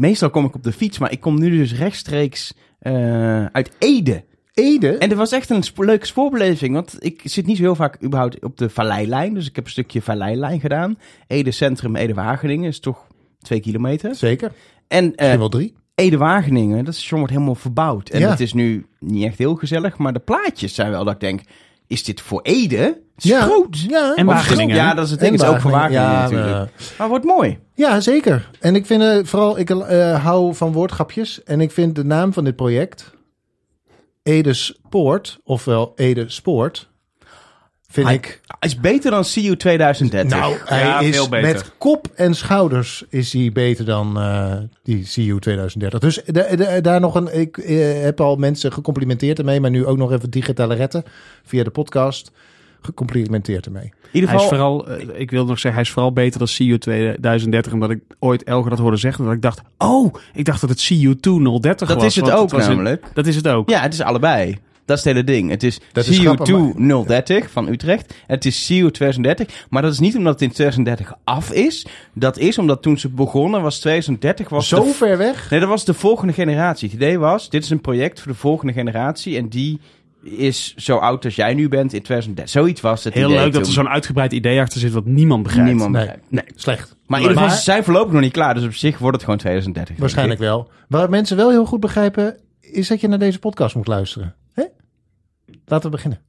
meestal kom ik op de fiets, maar ik kom nu dus rechtstreeks eh, uit Ede. Ede? En dat was echt een spo- leuke spoorbeleving, want ik zit niet zo heel vaak überhaupt op de Valleilijn. Dus ik heb een stukje Valleilijn gedaan. Ede Centrum, Ede Wageningen, is toch twee kilometer. Zeker. En Misschien wel drie. Ede Wageningen, dat station wordt helemaal verbouwd. En Ja. het is nu niet echt heel gezellig, maar de plaatjes zijn wel dat ik denk, is dit voor Ede? Ja. groot. Ja, En Wageningen, Ja, dat is het ding. Het is ook voor Wageningen ja, natuurlijk. maar wordt mooi. Ja, zeker. En ik vind het vooral, ik eh, hou van woordgrapjes. En ik vind de naam van dit project, Ede Spoort, ofwel Ede Spoort, vind Hij ik... is beter dan CU 2030. Nou, hij Ja, is veel beter. met kop en schouders is hij beter dan eh, die CU 2030. Dus de- de- daar nog een. Ik eh, heb al mensen gecomplimenteerd ermee, maar nu ook nog even digitale retten via de podcast. Gecomplimenteerd ermee. In ieder Hij is geval, vooral, eh, ik wil nog zeggen, hij is vooral beter dan CU 2030. Omdat ik ooit Elger dat hoorde zeggen. Dat ik dacht, oh, ik dacht dat het CU 2030 dat was. is het ook namelijk. dat is het ook. Ja, het is allebei. Dat is het hele ding. Het is Dat is CU grappig, 2030 van Utrecht. Het is CU 2030. Maar dat is niet omdat het in 2030 af is. Dat is omdat toen ze begonnen was 2030 was Zo de ver weg. Nee, dat was de volgende generatie. Het idee was, dit is een project voor de volgende generatie. En die is zo oud als jij nu bent in 2030. Zoiets was het Heel idee leuk dat er zo'n uitgebreid idee achter zit wat niemand begrijpt. Niemand Nee, begrijpt. nee, slecht. Maar in ieder geval, Maar- ze zijn voorlopig nog niet klaar. Dus op zich wordt het gewoon 2030. denk Waarschijnlijk wel. Waar mensen wel heel goed begrijpen, is dat je naar deze podcast moet luisteren. Laten we beginnen.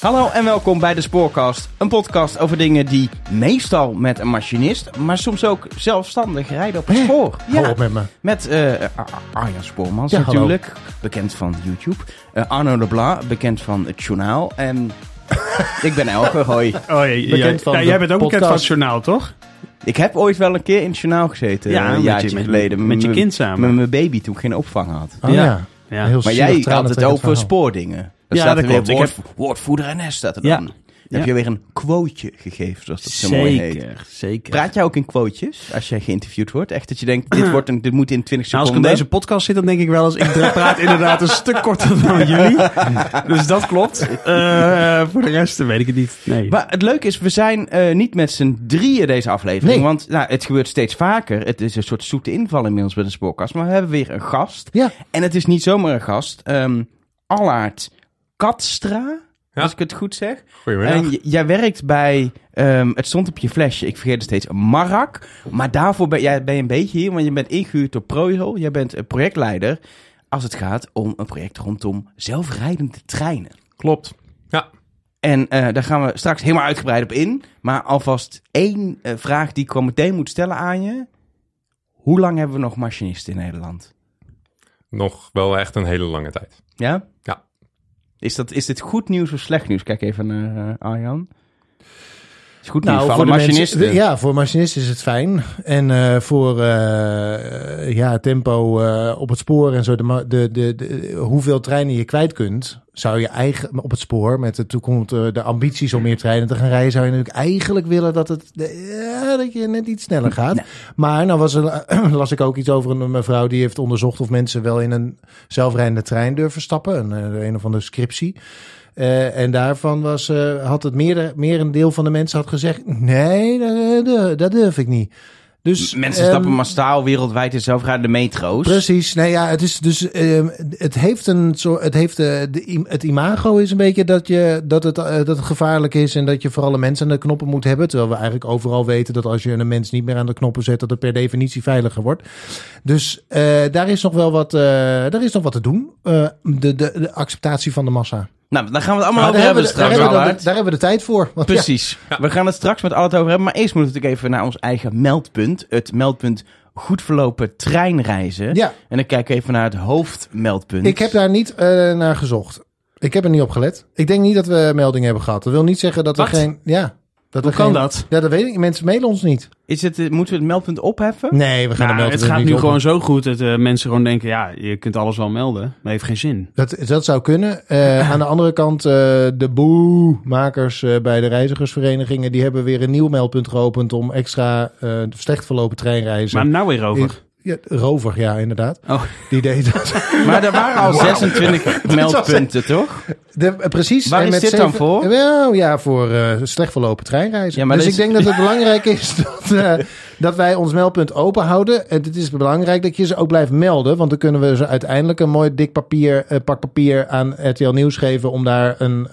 Hallo en welkom bij de Spoorcast. Een podcast over dingen die meestal met een machinist, maar soms ook zelfstandig rijden op het spoor. Hou op met me. Met eh, Ar- Arjan Spoormans Ja, hallo. natuurlijk, bekend van YouTube. Eh, Arno de Bla, bekend van het journaal. En ik ben Elke, hoi. Oh, Bekend ja, van ja, de jij bent ook bekend van het podcast. journaal, toch? Ik heb ooit wel een keer in het journaal gezeten, Ja, een je- jaartje met- geleden. met je kind samen. Met mijn baby toen ik geen opvang had. Oh, Ja. ja. Ja. Heel Maar jij had het over spoordingen. Er Ja, staat dat er weer klopt. Ik woord, woordvoerder NS staat er Ja. dan. Dan heb Ja. je weer een quoteje gegeven, zoals dat zo mooi heet. Zeker, zeker. Praat jij ook in quotejes als jij geïnterviewd wordt? Echt dat je denkt, dit, wordt een, dit moet in 20 Nou, als ik seconden. in deze podcast zit, dan denk ik wel eens... Ik praat inderdaad een stuk korter dan jullie. Dus dat klopt. Eh, voor de rest weet ik het niet. Nee. Maar het leuke is, we zijn eh, niet met z'n drieën deze aflevering. Nee. Want nou, het gebeurt steeds vaker. Het is een soort zoete inval inmiddels bij de spoorkast. Maar we hebben weer een gast. Ja. En het is niet zomaar een gast. Ehm Allard Katstra, Ja. als ik het goed zeg. En j- jij werkt bij, ehm, het stond op je flesje, ik vergeet het steeds, Marak. Maar daarvoor ben, jij, ben je een beetje hier, want je bent ingehuurd door ProRail. Jij bent een projectleider als het gaat om een project rondom zelfrijdende treinen. Klopt. Ja. En eh, daar gaan we straks helemaal uitgebreid op in. Maar alvast één eh, vraag die ik gewoon meteen moet stellen aan je. Hoe lang hebben we nog machinisten in Nederland? Nog wel echt een hele lange tijd. Ja? Ja. Is, dat, is dit goed nieuws of slecht nieuws? Kijk even naar eh, Arjan. Is goed Nou, voor de machinisten. mensen, ja, voor machinisten is het fijn. En eh, voor eh, ja, tempo eh, op het spoor en zo, de, de, de, de, hoeveel treinen je kwijt kunt, zou je eigen op het spoor met de toekomst, eh, de ambities om meer treinen te gaan rijden, zou je natuurlijk eigenlijk willen dat, het, ja, dat je net iets sneller gaat. Maar nou was er, las ik ook iets over een mevrouw die heeft onderzocht of mensen wel in een zelfrijdende trein durven stappen. Een, eh, een of andere scriptie. Eh, en daarvan was, eh, had het meer, meer een deel van de mensen had gezegd: nee, dat, dat, dat durf ik niet. Dus, Mensen stappen massaal wereldwijd in zelfrijdende metro's. Precies. Nee, ja, het is dus. ehm, het heeft een soort. Het heeft eh, de, het imago is een beetje dat je dat het, eh, dat het gevaarlijk is en dat je vooral een mens aan de knoppen moet hebben. Terwijl we eigenlijk overal weten dat als je een mens niet meer aan de knoppen zet, dat het per definitie veiliger wordt. Dus eh, daar is nog wel wat. eh, daar is nog wat te doen. Eh, de, de, de acceptatie van de massa. Nou, daar gaan we het allemaal over daar, hebben hebben we, daar, straks, hebben dan- daar hebben we de tijd voor. Want ja, Precies. We gaan het straks met alles over hebben. Maar eerst moeten we natuurlijk even naar ons eigen meldpunt. Het meldpunt goed verlopen treinreizen. ja, En dan kijken we even naar het hoofdmeldpunt. ik heb daar niet eh, naar gezocht. Ik heb er niet op gelet. Ik denk niet dat we meldingen hebben gehad. Dat wil niet zeggen dat Wat? we geen. Ja, dat Hoe kan geen, dat? Ja, dat weet ik. Mensen mailen ons niet. Is het, eh, moeten we het meldpunt opheffen? Nee, we gaan de Nou, melding het gaat niet nu op- gewoon zo goed dat eh, mensen gewoon denken... ja, je kunt alles wel melden, maar heeft geen zin. Dat, dat zou kunnen. Eh, aan de andere kant, eh, de boe-makers eh, bij de reizigersverenigingen... die hebben weer een nieuw meldpunt geopend... om extra eh, slecht verlopen treinreizen... Maar nou weer over. Ja, Rover, ja, inderdaad. Oh. Die deed dat. Maar er waren al 26 meldpunten, toch? De, eh, precies. Waar en is met dit dan voor? Wel, ja, voor eh, slecht verlopen treinreizen. Ja, maar dus ik denk dat het belangrijk is dat, eh, dat wij ons meldpunt open houden. En het is belangrijk dat je ze ook blijft melden. Want dan kunnen we ze uiteindelijk een mooi dik papier, eh, pak papier aan RTL Nieuws geven... om daar een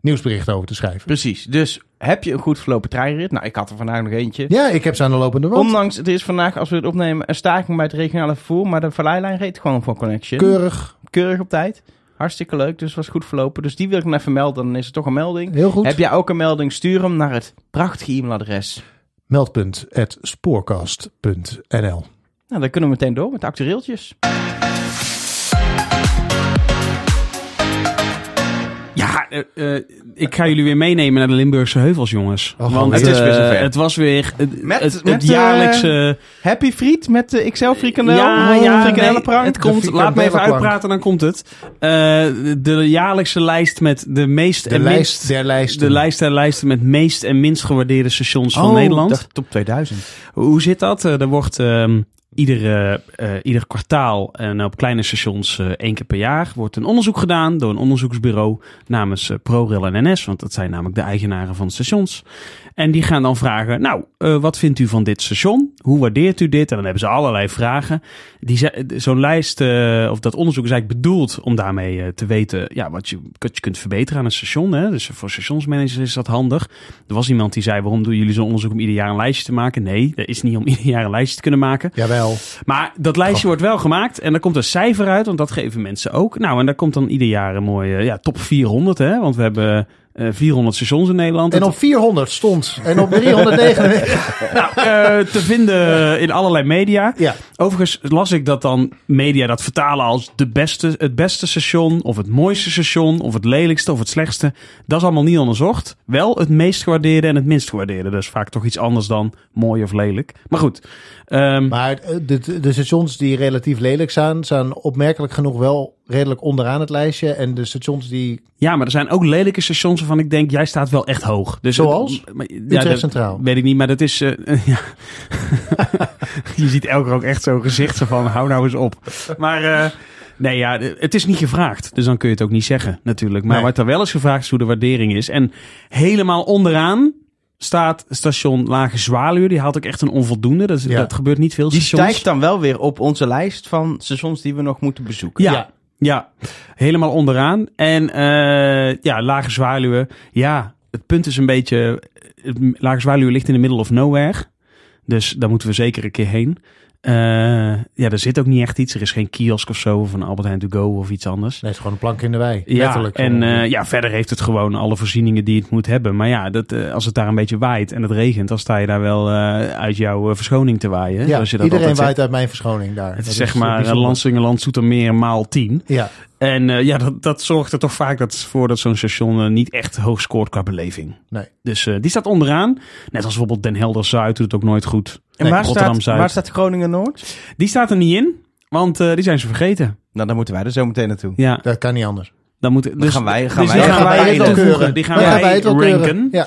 nieuwsbericht over te schrijven. Precies. Dus heb je een goed verlopen treinrit? Nou, ik had er vandaag nog eentje. Ja, ik heb ze aan de lopende band. Ondanks, het is vandaag, als we het opnemen, een staking bij het regionale vervoer. Maar de verleidlijn reed gewoon voor Connection. Keurig. Keurig op tijd. Hartstikke leuk, dus was goed verlopen. Dus die wil ik nog even melden, dan is het toch een melding. Heel goed. Heb jij ook een melding, stuur hem naar het prachtige e-mailadres. Meldpunt at Nou, dan kunnen we meteen door met de actueeltjes. Ja, eh, eh, ik ga jullie weer meenemen naar de Limburgse heuvels, jongens. Oh, Want het is weer eh, zover. het was weer het, Met- het, het met, jaarlijkse... Happy Friet met de XL frikandel. ja, ja, frikandellenprank. nee, het komt. De Laat me even uitpraten, dan komt het. Eh, de jaarlijkse lijst met de meest De en lijst minst... der lijsten. De lijst der lijsten met meest en minst gewaardeerde stations van Oh, Nederland. dacht top 2000. Hoe zit dat? Er wordt ehm iedere, eh, ieder kwartaal en op kleine stations eh, één keer per jaar wordt een onderzoek gedaan door een onderzoeksbureau namens eh, ProRail en NS, want dat zijn namelijk de eigenaren van stations. En die gaan dan vragen, nou, eh, wat vindt u van dit station? Hoe waardeert u dit? En dan hebben ze allerlei vragen. Zo'n lijst, eh, of dat onderzoek is eigenlijk bedoeld om daarmee eh, te weten ja, wat, je, wat je kunt verbeteren aan een station. Hè? Dus voor stationsmanagers is dat handig. Er was iemand die zei, waarom doen jullie zo'n onderzoek om ieder jaar een lijstje te maken? Nee, dat is niet om ieder jaar een lijstje te kunnen maken. Jawel. Maar dat lijstje wordt wel gemaakt en er komt een cijfer uit, want dat geven mensen ook. Nou, en daar komt dan ieder jaar een mooie ja, top 400, hè? Want we hebben 400 stations in Nederland. En op 400 stond. En op 399. Nou, eh, te vinden in allerlei media. ja. Overigens las ik dat dan media dat vertalen als de beste, het beste station, of het mooiste station, of het lelijkste, of het slechtste. Dat is allemaal niet onderzocht. Wel het meest gewaardeerde en het minst gewaardeerde. Dat is vaak toch iets anders dan mooi of lelijk. Maar goed. ehm, Maar eh, de, de stations die relatief lelijk zijn, zijn opmerkelijk genoeg wel redelijk onderaan het lijstje. En de stations die ja, maar er zijn ook lelijke stations waarvan ik denk, jij staat wel echt hoog. Dus Zoals? het- maar- ja, dat Centraal. Weet ik niet, maar dat is... eh, ja. Je ziet elke ook echt zo'n gezicht van, hou nou eens op. Maar... eh, Nee, ja, het is niet gevraagd. Dus dan kun je het ook niet zeggen, natuurlijk. Maar Nee. wat er wel is gevraagd is hoe de waardering is. En helemaal onderaan staat station Lage Zwaluwe. Die haalt ook echt een onvoldoende. Dat, is- Ja. dat gebeurt niet veel Die stations. stijgt dan wel weer op onze lijst van stations die we nog moeten bezoeken. Ja, Ja. Ja. helemaal onderaan. En eh, ja, Lage Zwaluwe. Ja, het punt is een beetje... Lage Zwaluwe ligt in de middle of nowhere. Dus daar moeten we zeker een keer heen. Eh, ja, er zit ook niet echt iets. Er is geen kiosk of zo, een Albert Heijn to go of iets anders. Nee, het is gewoon een plank in de wei. Ja, Letterlijk. en eh, ja, verder heeft het gewoon alle voorzieningen die het moet hebben. Maar ja, dat, eh, als het daar een beetje waait en het regent, dan sta je daar wel uit jouw verschoning te waaien. ja, zoals je dat iedereen waait zegt. uit mijn verschoning daar. Het is zeg eh, maar. Lansingerland Zoetermeer maal 10. Ja, En ja, dat, dat zorgt er toch vaak dat, voor dat zo'n station niet echt hoog scoort qua beleving. nee. Dus die staat onderaan. Net als bijvoorbeeld Den Helder Zuid doet het ook nooit goed. En Nee, waar, Rotterdam staat, waar staat Groningen Noord? Die staat er niet in, want eh, die zijn ze vergeten. Nou, dan moeten wij er zo meteen naartoe. Ja, Dat kan niet anders. dan moeten. Dus gaan wij- gaan dus wij- die gaan gaan wij wij het toevoegen. keuren. Die gaan Dan wij, gaan wij het wel keuren. ranken. Ja.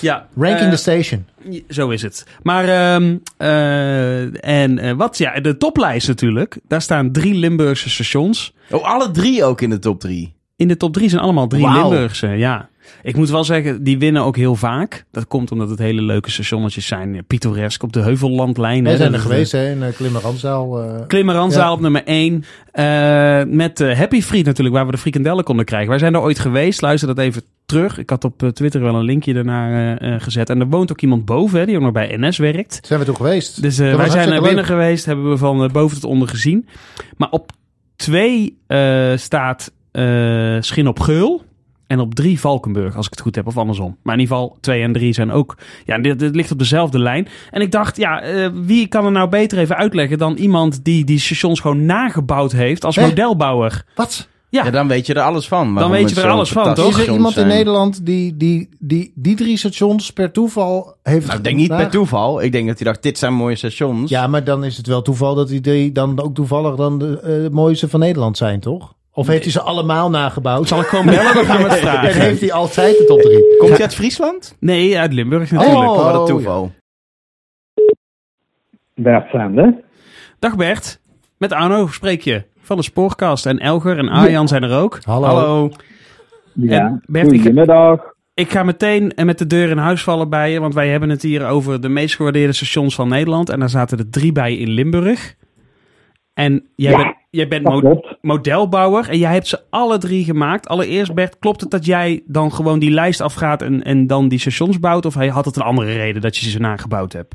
Ja, Ranking eh, the station. Zo is het. Maar, ehm, eh, en eh, wat? Ja, de toplijst natuurlijk. Daar staan drie Limburgse stations. Oh, alle drie ook in de top drie. In de top drie zijn allemaal drie. Limburgse, ja. Ik moet wel zeggen, die winnen ook heel vaak. Dat komt omdat het hele leuke stationnetjes zijn. Pittoresk op de Heuvellandlijn. Wij hè. zijn er is geweest hè, in uh, Klimmeranzaal. eh Klimmeranzaal Ja. op nummer 1. met eh, Happy Friet natuurlijk, waar we de frikandellen konden krijgen. Wij zijn er ooit geweest. Luister dat even terug. Ik had op eh, Twitter wel een linkje daarnaar eh, eh, gezet. En er woont ook iemand boven, hè, die ook nog bij NS werkt. zijn we toen geweest. Dus eh, wij zijn naar hartstikke binnen geweest, hebben we van eh, boven tot onder gezien. Maar op twee eh, staat eh Schin op Geul. En op drie Valkenburg, als ik het goed heb, of andersom. Maar in ieder geval, twee en drie zijn ook... Ja, dit, dit ligt op dezelfde lijn. En ik dacht, ja, eh, wie kan er nou beter even uitleggen... dan iemand die die stations gewoon nagebouwd heeft als Hè? modelbouwer? Wat? Ja, Ja, dan weet je er alles van. waarom weet je er alles van, toch? Is er iemand in zijn. Nederland die die, die die drie stations per toeval heeft Nou, ik denk niet per toeval. Ik denk dat hij dacht, dit zijn mooie stations. Ja, maar dan is het wel toeval dat die drie dan ook toevallig dan de eh, mooiste van Nederland zijn, toch? Of heeft hij ze allemaal nagebouwd? zal ik gewoon bellen, dan gaan we het en vragen. heeft hij altijd de top drie? Komt hij uit Friesland? Nee, uit Limburg natuurlijk. Oh, wat een toeval. Bert Sander. Dag Bert, met Arno spreek je van de Spoorkast. En Elger en Arjan zijn er ook. Hallo. Hallo. Ja, En Bert, ik- goedemiddag. Ik ga meteen met de deur in huis vallen bij je, want wij hebben het hier over de meest gewaardeerde stations van Nederland. En daar zaten er drie bij in Limburg. En jij Ja, bent, jij bent mo- modelbouwer en jij hebt ze alle drie gemaakt. Allereerst Bert, klopt het dat jij dan gewoon die lijst afgaat en, en dan die stations bouwt? Of had het een andere reden dat je ze nagebouwd hebt?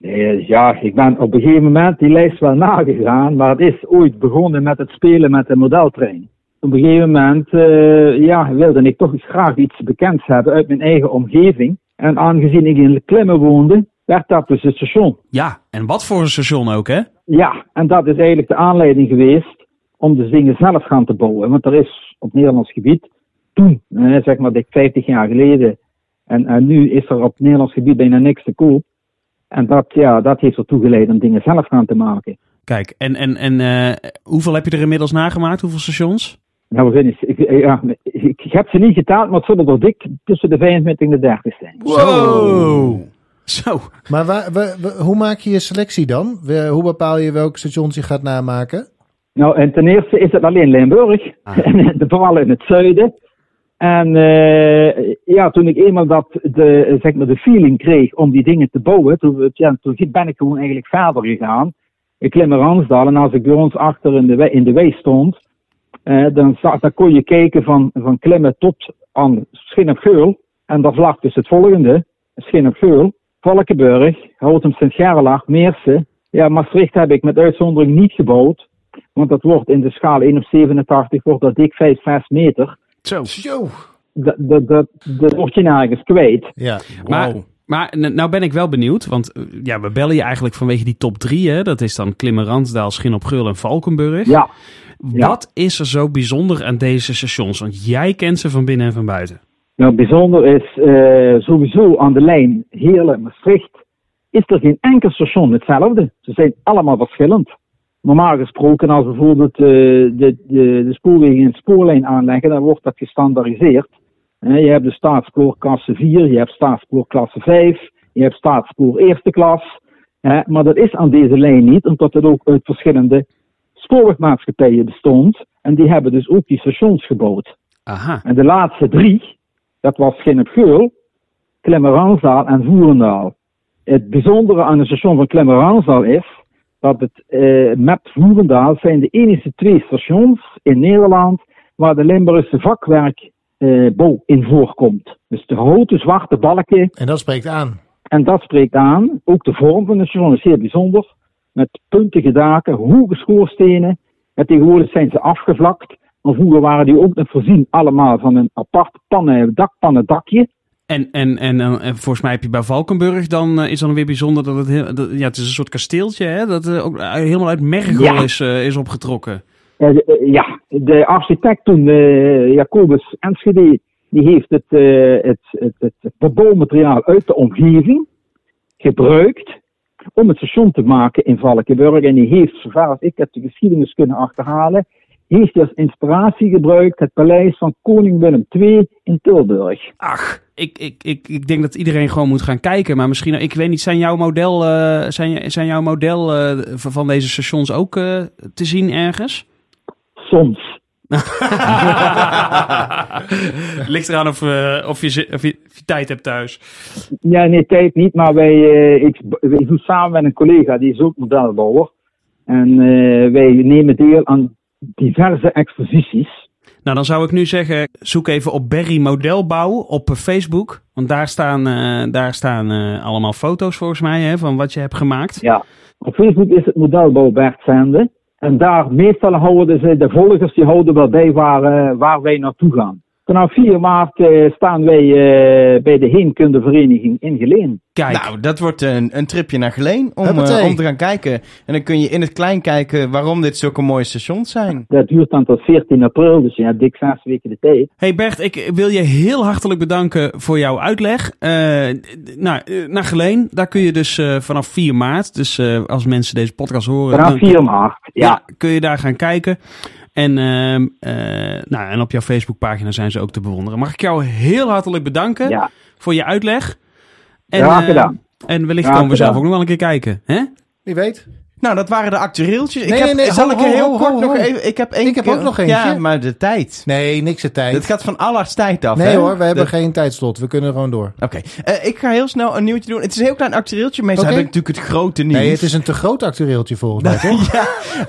Eh, Ja, ik ben op een gegeven moment die lijst wel nagegaan, maar het is ooit begonnen met het spelen met de modeltrein. Op een gegeven moment eh, ja, wilde ik toch eens graag iets bekends hebben uit mijn eigen omgeving. En aangezien ik in Klimmen woonde, werd dat dus het station. Ja, en wat voor een station ook, hè? Ja, en dat is eigenlijk de aanleiding geweest om de dingen zelf gaan te bouwen. Want er is op Nederlands gebied toen, zeg maar dik 50 jaar geleden, en, en nu is er op Nederlands gebied bijna niks te koop. En dat, ja, dat heeft ertoe geleid om dingen zelf gaan te maken. Kijk, en, en, en eh, hoeveel heb je er inmiddels nagemaakt? Hoeveel stations? Nou, we zijn, ik, ik- ja, ik, ik heb ze niet getaald, maar het zullen er dik tussen de 25 en de 30 zijn. Wow! Zo, Maar waar, waar- waar- hoe maak je je selectie dan? Hoe bepaal je welke stations je gaat namaken? Nou, en ten eerste is het alleen Limburg, Ah. en vooral in het zuiden. En eh, ja, toen ik eenmaal dat de, zeg maar de feeling kreeg om die dingen te bouwen, toen, ja, toen ben ik gewoon eigenlijk verder gegaan. Ik klim naar Ransdal en als ik bij ons achter in de, wei- in de wei stond, eh, dan, kon je kijken van, van klimmen tot aan Schin op Geul. En daar lag dus het volgende, Schin op Geul, Valkenburg, Houtem Sint-Gerlach, Meersen. Ja, Maastricht heb ik met uitzondering niet gebouwd. Want dat wordt in de schaal 1 op 87, wordt dat dik 5, 6 meter. zo. Zo. Dat, dat, dat, dat word je nergens kwijt. Ja. Maar, Wow. maar nou ben ik wel benieuwd, want eh, ja, we bellen je eigenlijk vanwege die top drie. Hè? Dat is dan Klimmen, Ransdaal, Schin op Geul en Valkenburg. Ja, ja. Wat is er zo bijzonder aan deze stations? Want jij kent ze van binnen en van buiten. Nou bijzonder is eh, sowieso aan de lijn Heerlen-Maastricht is er geen enkel station hetzelfde. Ze zijn allemaal verschillend. Normaal gesproken, als bijvoorbeeld eh, de, de, de spoorwegen een spoorlijn aanleggen, dan wordt dat gestandaardiseerd. Eh, je hebt de staatsspoor klasse 4, je hebt staatsspoor klasse 5, je hebt staatsspoor eerste klas. Maar dat is aan deze lijn niet, omdat het ook uit verschillende spoorwegmaatschappijen bestond. En die hebben dus ook die stations gebouwd. Aha. En de laatste drie, dat was Geul, Klemmeranzaal en Voerendaal. Het bijzondere aan het station van Klemmeranzaal is dat het eh, met Voerendaal zijn de enige twee stations in Nederland waar de Limburgse vakwerkbouw in voorkomt. Dus de grote zwarte balken En dat spreekt aan. en dat spreekt aan. Ook de vorm van het station is heel bijzonder. Met puntige daken, hoge schoorstenen. En tegenwoordig zijn ze afgevlakt. Maar vroeger waren die ook nog voorzien allemaal van een apart pannen, dakpannen dakje. En, en, en, en volgens mij heb je bij Valkenburg dan eh, is dan weer bijzonder dat het heel, dat- ja, het is een soort kasteeltje, hè? Dat eh, ook eh, helemaal uit mergel Ja. is, is opgetrokken. De- ja, de architect toen, Jacobus Enschede, die heeft het, het, het, het, bebouwmateriaal uit de omgeving gebruikt om het station te maken in Valkenburg. En die heeft, zover als ik het de geschiedenis kunnen achterhalen, heeft hij als inspiratie gebruikt het paleis van koning Willem II in Tilburg. Ach, ik, ik, ik, ik denk dat iedereen gewoon moet gaan kijken. Maar misschien, ik weet niet, zijn jouw model, eh, zijn, zijn jouw model eh, van deze stations ook eh, te zien ergens? Soms. Ligt eraan of, of, je, of, je, of je tijd hebt thuis. Ja, nee, tijd niet, maar wij, eh, ik, doe samen met een collega, die is ook modelbouwer. En eh, wij nemen deel aan diverse exposities. Nou, dan zou ik nu zeggen, zoek even op Berry Modelbouw op eh, Facebook. Want daar staan, eh, daar staan eh, allemaal foto's volgens mij hè, van wat je hebt gemaakt. Ja. Op Facebook is het modelbouw Bert Zende. En daar meestal houden ze, de volgers die houden wel bij waar, waar wij naartoe gaan. Vanaf 4 maart eh, staan wij eh, bij de Heemkundevereniging in Geleen. Kijk, Nou, dat wordt een, een tripje naar Geleen om, eh, om te gaan kijken. En dan kun je in het klein kijken waarom dit zulke mooie stations zijn. Dat duurt dan tot 14 april, dus je hebt dik zes weken de tijd. Hey Bert, ik wil je heel hartelijk bedanken voor jouw uitleg. Eh, nou, naar Geleen, daar kun je dus eh, vanaf 4 maart, dus eh, als mensen deze podcast horen, Vanaf dan- 4 maart, ja. ja, kun je daar gaan kijken. En, ehm, eh, nou, en op jouw Facebookpagina zijn ze ook te bewonderen. Mag ik jou heel hartelijk bedanken Ja, voor je uitleg. En, Graag eh, gedaan. en wellicht Graag komen we zelf ook nog wel een keer kijken. Hè? Wie weet. Nou, dat waren de actueeltjes. Ik heb, nee, nee, zal ho, ik er heel ho, kort ho, nog even... Ik heb, één Ik heb keer- ook nog eentje. Ja, maar de tijd. Nee, niks de tijd. Het gaat van Allards tijd af, nee hè? hoor, we hebben De- geen tijdslot. We kunnen gewoon door. Oké, Eh, ik ga heel snel een nieuwtje doen. Het is een heel klein actueeltje. Meestal Oké. heb ik natuurlijk het grote nieuws. Nee, het is een te groot actueeltje volgens mij, toch? ja,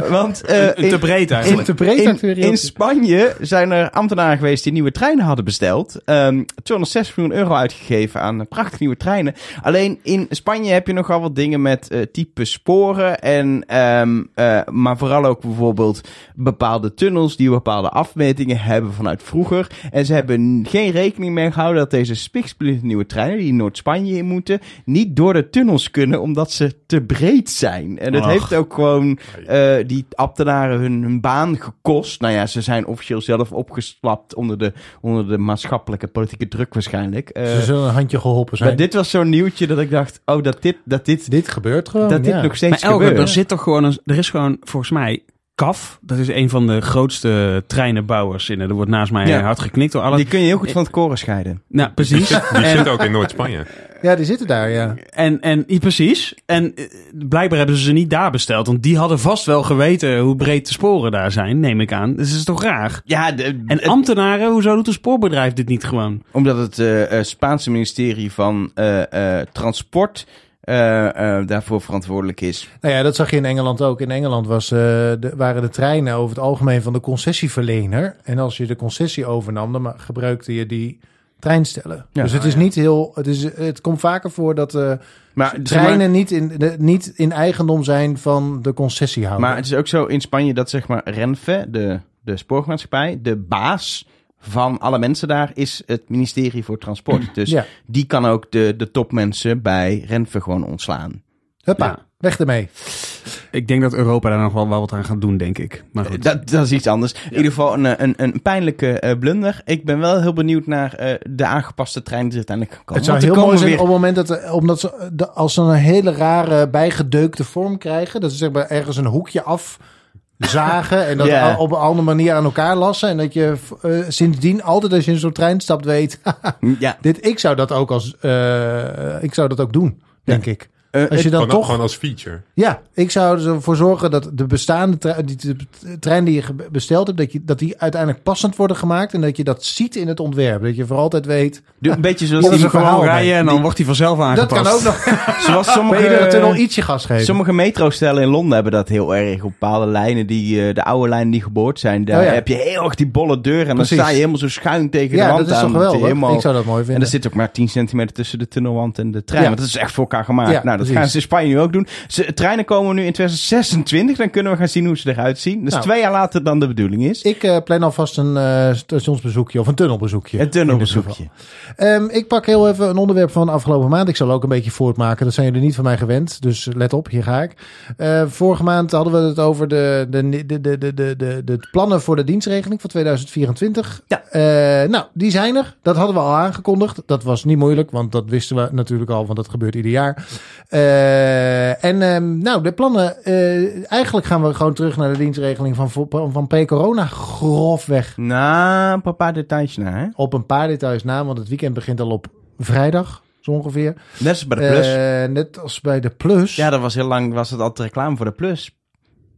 want eh, Een- een te breed eigenlijk. te breed in, actueeltje. in Spanje zijn er ambtenaren geweest die nieuwe treinen hadden besteld. Ehm 260 miljoen euro uitgegeven aan prachtige nieuwe treinen. Alleen in Spanje heb je nogal wat dingen met eh, type sporen. En, ehm, eh, maar vooral ook bijvoorbeeld bepaalde tunnels die bepaalde afmetingen hebben vanuit vroeger. En ze hebben geen rekening mee gehouden dat deze spiksplinter nieuwe treinen die Noord-Spanje in moeten, niet door de tunnels kunnen omdat ze te breed zijn. En dat Ach. heeft ook gewoon eh, die ambtenaren hun, hun baan gekost. Nou ja, ze zijn officieel zelf opgeslapt onder de, onder de maatschappelijke politieke druk waarschijnlijk. Eh, Ze zullen een handje geholpen zijn. maar dit was zo'n nieuwtje dat ik dacht, oh, dat dit, dat dit, Dit gebeurt gewoon. dat dit ja. nog steeds Maar Elke, gebeurt. Er zit toch gewoon een, er is gewoon volgens mij CAF. Dat is een van de grootste treinenbouwers in. Er wordt naast mij Ja. hard geknikt door alle. Die kun je heel goed van het koren scheiden. Nou, precies. Die en, zit ook in Noord-Spanje. Ja, die zitten daar, ja. en, en precies. En eh, blijkbaar hebben ze ze niet daar besteld. Want die hadden vast wel geweten hoe breed de sporen daar zijn, neem ik aan. Dus dat is toch raar? Ja, de, En ambtenaren, hoezo doet een spoorbedrijf dit niet gewoon? omdat het eh, eh, Spaanse ministerie van eh, eh, Transport daarvoor verantwoordelijk is. Nou ja, dat zag je in Engeland ook. In Engeland was, eh, de, waren de treinen over het algemeen van de concessieverlener. En als je de concessie overnam, dan gebruikte je die treinstellen. Ja. dus het is niet heel. Het, is, het komt vaker voor dat eh, Maar, zeg maar- treinen niet, in, de, niet in eigendom zijn van de concessiehouder. Maar het is ook zo in Spanje dat zeg maar Renfe, de, de spoormaatschappij, de baas van alle mensen daar is het ministerie voor Transport. Dus ja, die kan ook de, de topmensen bij Renfe gewoon ontslaan. huppa, Ja. weg ermee. Ik denk dat Europa daar nog wel, wel wat aan gaat doen, denk ik. Maar goed. Dat, dat is iets anders. In ieder geval een, een, een pijnlijke eh, blunder. Ik ben wel heel benieuwd naar eh, de aangepaste trein die er uiteindelijk kan komen. Het zou heel mooi zijn weer- op het moment dat, er- omdat ze, de, als ze een hele rare bijgedeukte vorm krijgen, dat ze zeg maar ergens een hoekje afzagen en dat op een andere manier aan elkaar lassen en dat je eh, sindsdien altijd als je in zo'n trein stapt weet, Ja, dit, ik zou dat ook als, eh, ik zou dat ook doen, denk ik. Eh, Als je dan toch, gewoon als feature. ja, ik zou ervoor zorgen dat de bestaande tre- die, de trein die je besteld hebt, dat, je, dat die uiteindelijk passend worden gemaakt en dat je dat ziet in het ontwerp, dat je voor altijd weet. doe een beetje zoals Dat die Gewoon rijden en dan Die- wordt hij vanzelf Dat aangepast. kan ook nog. zoals iedere tunnel sommige, ietsje gas geven. sommige metrostellen in Londen hebben dat heel erg. Op bepaalde lijnen, die, eh, de oude lijnen die geboord zijn, daar Oh ja. heb je heel erg die bolle deur. En dan Precies. sta je helemaal zo schuin tegen de ja, wand dat is aan. toch dat helemaal- Ik zou dat mooi En vinden. er zit ook maar 10 centimeter tussen de tunnelwand en de trein. Ja. Want dat is echt voor elkaar gemaakt. Ja, nou, dat precies. gaan ze in Spanje nu ook doen. Ze, treinen komen nu in 2026. Dan kunnen we gaan zien hoe ze eruit zien. Dat is Nou. twee jaar later dan de bedoeling is. Ik eh, plan alvast een eh, stationsbezoekje of een tunnelbezoekje. Het tunnelbezoekje. Ehm, ik pak heel even een onderwerp van afgelopen maand. Ik zal ook een beetje voortmaken. Dat zijn jullie niet van mij gewend. Dus let op, hier ga ik. Eh, vorige maand hadden we het over de, de, de, de, de, de, de, de plannen voor de dienstregeling van 2024. Ja. Nou, die zijn er. Dat hadden we al aangekondigd. Dat was niet moeilijk, want dat wisten we natuurlijk al, want dat gebeurt ieder jaar. Eh, en ehm, nou, de plannen. eh, eigenlijk gaan we gewoon terug naar de dienstregeling van, van pre-corona. Grofweg. Nou, een paar details na, hè? Op een paar details na, want het weekend begint al op vrijdag, zo ongeveer. Net als bij de Plus. Eh, net als bij de Plus. ja, dat was heel lang was het altijd reclame voor de Plus.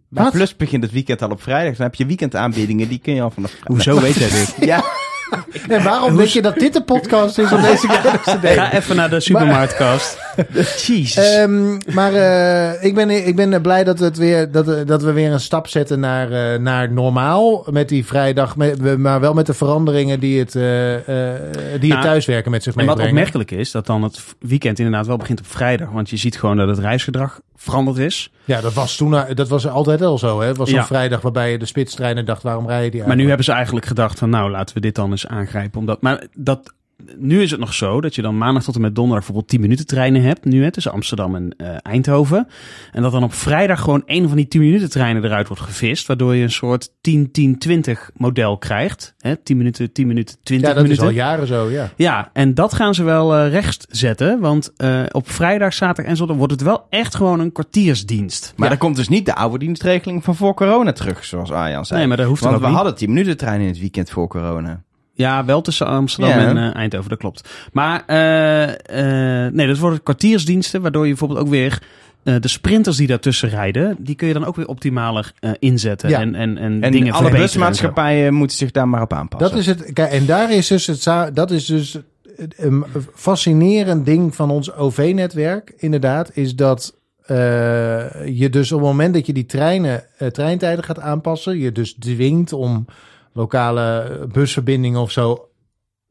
Wat? Plus begint het weekend al op vrijdag. Dan heb je weekendaanbiedingen, die kun je al vanaf. Hoezo weet jij dit? Ja, En waarom denk je dat dit de podcast is om deze kennis te delen? Ga even naar de supermarktkast. jezus. Ehm, maar eh, ik, ben, ik ben blij dat, het weer, dat, dat we weer een stap zetten naar, eh, naar normaal. Met die vrijdag, met, maar wel met de veranderingen die het, eh, eh, die het Nou, thuiswerken met zich En wat opmerkelijk is, dat dan het weekend inderdaad wel begint op vrijdag. Want je ziet gewoon dat het reisgedrag veranderd is. Ja, dat was toen dat was altijd al zo. Hè? Het was zo'n Ja. vrijdag waarbij je de spitstreinen dacht, waarom rijden die Maar nu eigenlijk? hebben ze eigenlijk gedacht van nou, laten we dit dan eens aangrijpen. Omdat, maar dat, nu is het nog zo dat je dan maandag tot en met donderdag bijvoorbeeld 10 minuten treinen hebt. Nu hè, tussen Amsterdam en eh, Eindhoven. En dat dan op vrijdag gewoon een van die 10 minuten treinen eruit wordt gevist. Waardoor je een soort 10-10-20 model krijgt. Hè, 10 minuten, 10 minuten, 20 Ja, dat is minuten. al jaren zo, ja. Ja, en dat gaan ze wel eh recht zetten. Want eh, op vrijdag, zaterdag en zondag wordt het wel echt gewoon een kwartiersdienst. maar ja. dan komt dus niet de oude dienstregeling van voor corona terug, zoals Arjan zei. Nee, maar dat hoeft dan Want ook we niet. hadden 10 minuten trein in het weekend voor corona. Ja, wel tussen Amsterdam Ja. en eh, Eindhoven, dat klopt. Maar eh, eh, nee, dat worden kwartiersdiensten, waardoor je bijvoorbeeld ook weer eh, de sprinters die daartussen rijden, die kun je dan ook weer optimaler eh, inzetten. Ja. En, en, en, En dingen alle verbeteren en busmaatschappijen moeten zich daar maar op aanpassen. Dat is het. Kijk, en daar is dus het. za- Dat is dus een fascinerend ding van ons OV-netwerk. Inderdaad, is dat eh, je dus op het moment dat je die treinen, eh, treintijden gaat aanpassen, je dus dwingt om lokale busverbindingen of zo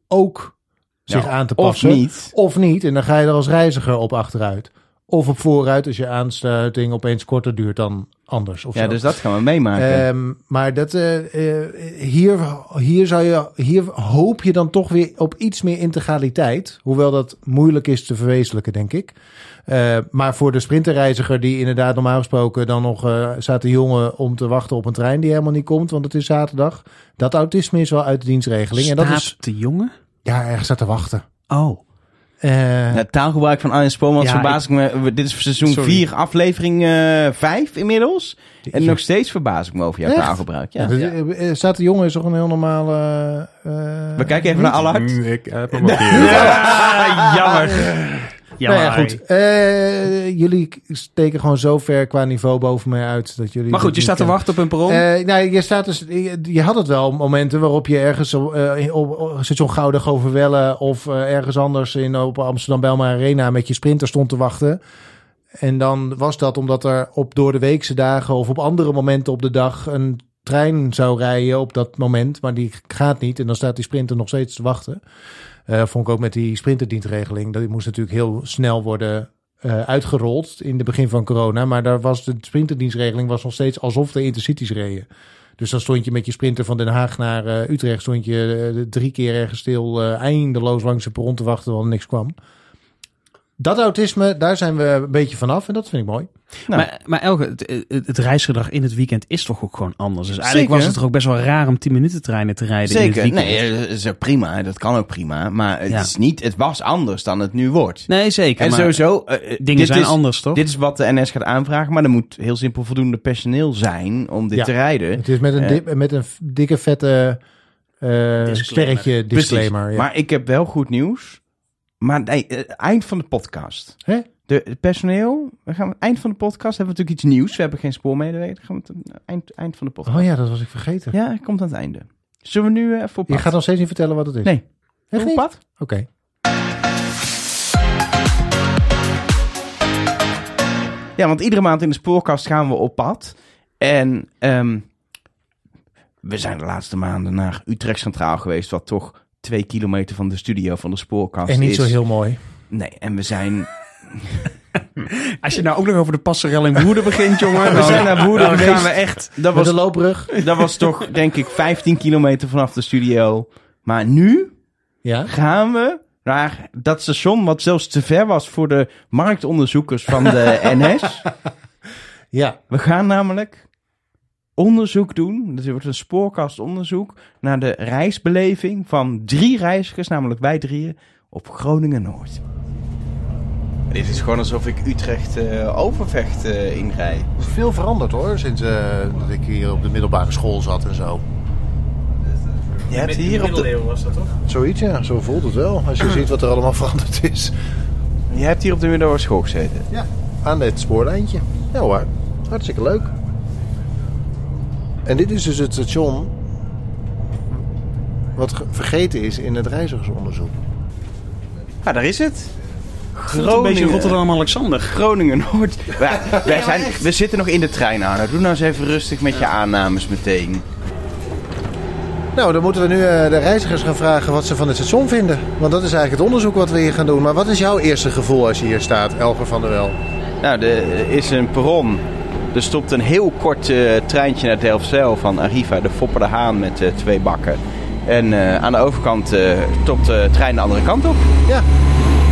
ook zich Nou, aan te of passen. niet. Of niet. En dan ga je er als reiziger op achteruit. Of op vooruit als je aansluiting opeens korter duurt dan anders. Of Ja, zo. dus dat gaan we meemaken. Ehm, maar dat, eh, eh, hier, hier, zou je, hier hoop je dan toch weer op iets meer integraliteit. Hoewel dat moeilijk is te verwezenlijken, denk ik. Eh, maar voor de sprinterreiziger die inderdaad normaal gesproken dan nog eh staat de jongen om te wachten op een trein die helemaal niet komt, want het is zaterdag. Dat autisme is wel uit de dienstregeling. En dat Staat is, de jongen? ja, ergens staat te wachten. Oh. Eh, Het taalgebruik van Arjen Spoormans Ja, verbaas ik me. Dit is seizoen Sorry. 4, aflevering 5 inmiddels. En nog steeds verbaas ik me over jouw Echt? taalgebruik. Ja. eh, staat de jongen is toch een heel normale. eh, We kijken even naar Allard. Ik heb hem ook hier. Ja, jammer. Jammer. Nou ja, goed. Eh, jullie steken gewoon zo ver qua niveau boven mij uit dat jullie. Maar goed, je staat te wachten op een perron. nou, je, staat dus, je, je had het wel momenten waarop je ergens op, eh, op, station Goudig Overwelle of ergens anders in op Amsterdam Belma Arena met je sprinter stond te wachten. En dan was dat omdat er op door de weekse dagen of op andere momenten op de dag een trein zou rijden op dat moment, maar die gaat niet. En dan staat die sprinter nog steeds te wachten. Eh, vond ik ook met die sprinterdienstregeling. Dat moest natuurlijk heel snel worden eh, uitgerold in het begin van corona. Maar daar was de sprinterdienstregeling was nog steeds alsof de intercities reden. Dus dan stond je met je sprinter van Den Haag naar eh, Utrecht... stond je drie keer ergens stil eindeloos langs de perron te wachten... er niks kwam. Dat autisme, daar zijn we een beetje vanaf en dat vind ik mooi. Nou. Maar, maar Elke, het, het, het reisgedrag in het weekend is toch ook gewoon anders. Dus eigenlijk Zeker. was het toch ook best wel raar om 10 minuten treinen te rijden in Zeker. het weekend. Nee, dat is prima. Dat kan ook prima. Maar het, Ja. is niet, het was anders dan het nu wordt. Nee, zeker. en maar sowieso... eh, eh, dingen zijn is, anders, toch? Dit is wat de NS gaat aanvragen. Maar er moet heel simpel voldoende personeel zijn om dit Ja. te rijden. Het is met een, Eh. dip- met een dikke vette eh, sterretje disclaimer. Precies. Ja. Maar ik heb wel goed nieuws. Maar nee, eh, eind van de podcast. Hè? De, het personeel, we gaan het eind van de podcast hebben we natuurlijk iets nieuws. We hebben geen spoormedewerker. Gaan we het eh, eind, eind van de podcast. Oh ja, dat was ik vergeten. Ja, het komt aan het einde. Zullen we nu eh, voor Je pad? gaat nog steeds niet vertellen wat het is. Nee. Echt Voor niet? pad? Oké. Ja, want iedere maand in de spoorkast gaan we op pad. En ehm, we zijn de laatste maanden naar Utrecht Centraal geweest, wat toch twee kilometer van de studio van de spoorkast En niet is. zo heel mooi. Nee, en we zijn, Als je nou ook nog over de passerel in Woerden begint, jongen. we zijn naar Woerden dan gaan we echt... Dat Met was, de loopbrug. dat was toch, denk ik, 15 kilometer vanaf de studio. Maar nu Ja. gaan we naar dat station wat zelfs te ver was voor de marktonderzoekers van de NS. Ja. We gaan namelijk onderzoek doen. Dus er wordt een spoorkastonderzoek naar de reisbeleving van drie reizigers, namelijk wij drieën, op Groningen Noord. Dit is gewoon alsof ik Utrecht eh, Overvecht eh inrij. Er is veel veranderd hoor, sinds eh, dat ik hier op de middelbare school zat en zo. Je hebt hier op de, was dat toch? Zoiets ja, zo voelt het wel. Als je ziet wat er allemaal veranderd is. je hebt hier op de middelbare school gezeten. Ja, aan dit spoorlijntje. Ja hoor, hartstikke leuk. En dit is dus het station wat ge- vergeten is in het reizigersonderzoek. Ja, daar is het. Een beetje Rotterdam-Alexander. Groningen Noord. Wij, wij zijn, we zitten nog in de trein, Arno. Doe nou eens even rustig met je aannames meteen. Nou, dan moeten we nu eh, de reizigers gaan vragen wat ze van het station vinden. Want dat is eigenlijk het onderzoek wat we hier gaan doen. Maar wat is jouw eerste gevoel als je hier staat, Elger van der Wel? Nou, er is een perron. Er stopt een heel kort eh, treintje naar Delfzijl van Arriva, de Foppe de Haan met eh, twee bakken. En eh, aan de overkant eh stopt de trein de andere kant op. Ja,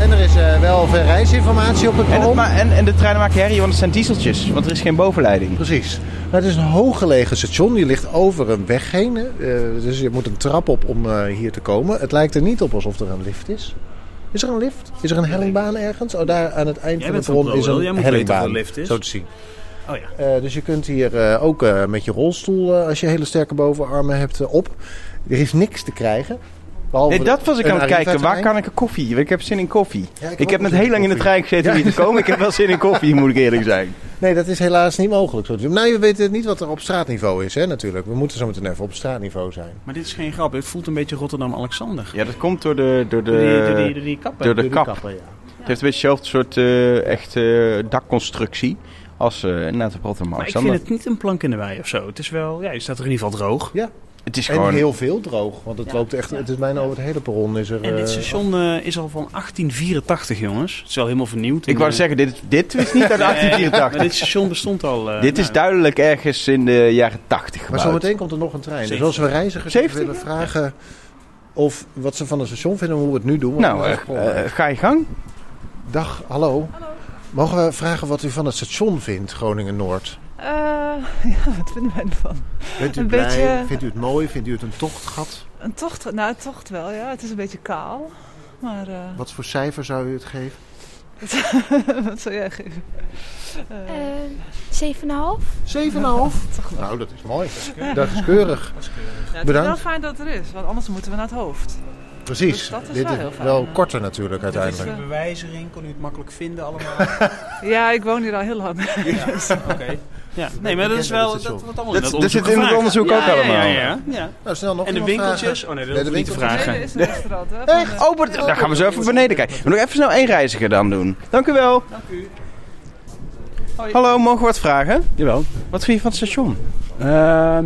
en er is eh, wel veel reisinformatie op het En, het perron. en, en de treinen maken herrie, want het zijn dieseltjes. Want er is geen bovenleiding. Precies. Maar het is een hooggelegen station. Die ligt over een weg heen. hè. Dus je moet een trap op om eh, hier te komen. Het lijkt er niet op alsof er een lift is. Is er een lift? Is er een hellingbaan ergens? Oh, daar aan het eind Jij van bron van is een er hellingbaan. een lift is. Zo te zien. Oh ja. Eh, dus je kunt hier eh, ook eh, met je rolstoel, eh, als je hele sterke bovenarmen hebt, op. Er is niks te krijgen. Nee, dat was ik aan het kijken. Waar kan ik een koffie? Ik heb zin in koffie. Ja, ik heb net heel lang in de trein gezeten om hier te komen. Ik heb wel zin in koffie, moet ik eerlijk zijn. Nee, dat is helaas niet mogelijk zo. Nou, je weet niet wat er op straatniveau is, hè, natuurlijk. We moeten zo meteen even op straatniveau zijn. Maar dit is geen grap. Het voelt een beetje Rotterdam-Alexander. Ja, dat komt door de, door de, Door die, door die, door die kappen. door de kap. kappen, ja. Het heeft een beetje hetzelfde soort echt eh, dakconstructie als eh inderdaad Rotterdam Maar ik vind het niet een plank in de wei of zo. Het is wel, ja, je staat er in ieder geval droog. Het is En gewoon... heel veel droog, want het Ja. loopt echt, het is bijna over het hele perron is er... En dit eh, station eh, is al van 1884, jongens. Het is wel helemaal vernieuwd. Ik wou En, zeggen, dit, dit is niet uit eh, Maar 1884. dit station bestond al... eh, dit is nou, duidelijk ergens in de jaren 80 Maar gebouwd. zometeen komt er nog een trein. Dus 70. als we reizigers 70, willen vragen of wat ze van het station vinden, hoe we het nu doen. want Nou, ga je gang. Dag, hallo. Mogen we vragen wat u van het station vindt, Groningen-Noord? Eh, ja, wat vinden wij ervan? Bent u Een blij? beetje- Vindt u het mooi? Vindt u het een tochtgat? Een tocht, nou een tocht wel, ja. Het is een beetje kaal. Maar eh, Wat voor cijfer zou u het geven? wat zou jij geven? Eh, Ehm 7,5. 7,5. Nou, dat is mooi. Dat is keurig. ja, het is bedankt. wel fijn dat het er is, want anders moeten we naar het hoofd. Precies. Dus dat is Dit wel is heel fijn, wel ja. korter natuurlijk Dit is uiteindelijk. de bewijzering. Kon u het makkelijk vinden allemaal? Ja, ik woon hier al heel lang. Dus, Oké. Ja, nee, maar dat is wel... Dat wordt allemaal Dat- dat dat zit in het onderzoek Ja, ook ja, allemaal. Ja, ja, ja. Nou, snel nog En de winkeltjes? vragen? Oh nee, dat Nee, hoef de ik niet te vragen. nee, is een restaurant, hè? Echt? Oh, maar dan gaan we zo even beneden kijken. We nog even snel één reiziger dan doen. Dank u wel. Dank u. Hallo, mogen we wat vragen? Jawel. Wat vind je van het station? Ehm,